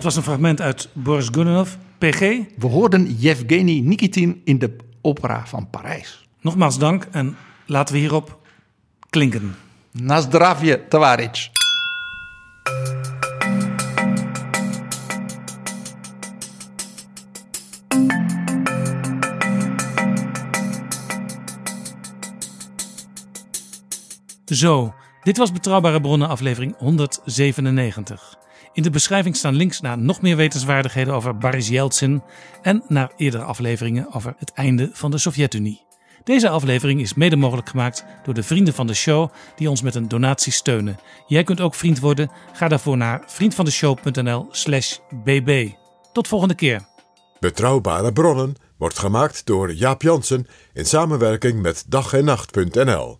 was een fragment uit Boris Godunov, PG. We hoorden Yevgeny Nikitin in de opera van Parijs. Nogmaals dank en laten we hierop klinken. Nazdravje, Tawaric. Zo, dit was Betrouwbare Bronnen aflevering 197. In de beschrijving staan links naar nog meer wetenswaardigheden over Boris Yeltsin en naar eerdere afleveringen over het einde van de Sovjet-Unie. Deze aflevering is mede mogelijk gemaakt door de vrienden van de show die ons met een donatie steunen. Jij kunt ook vriend worden. Ga daarvoor naar vriendvandeshow.nl/slash bb. Tot volgende keer. Betrouwbare bronnen wordt gemaakt door Jaap Jansen in samenwerking met dag en nacht.nl.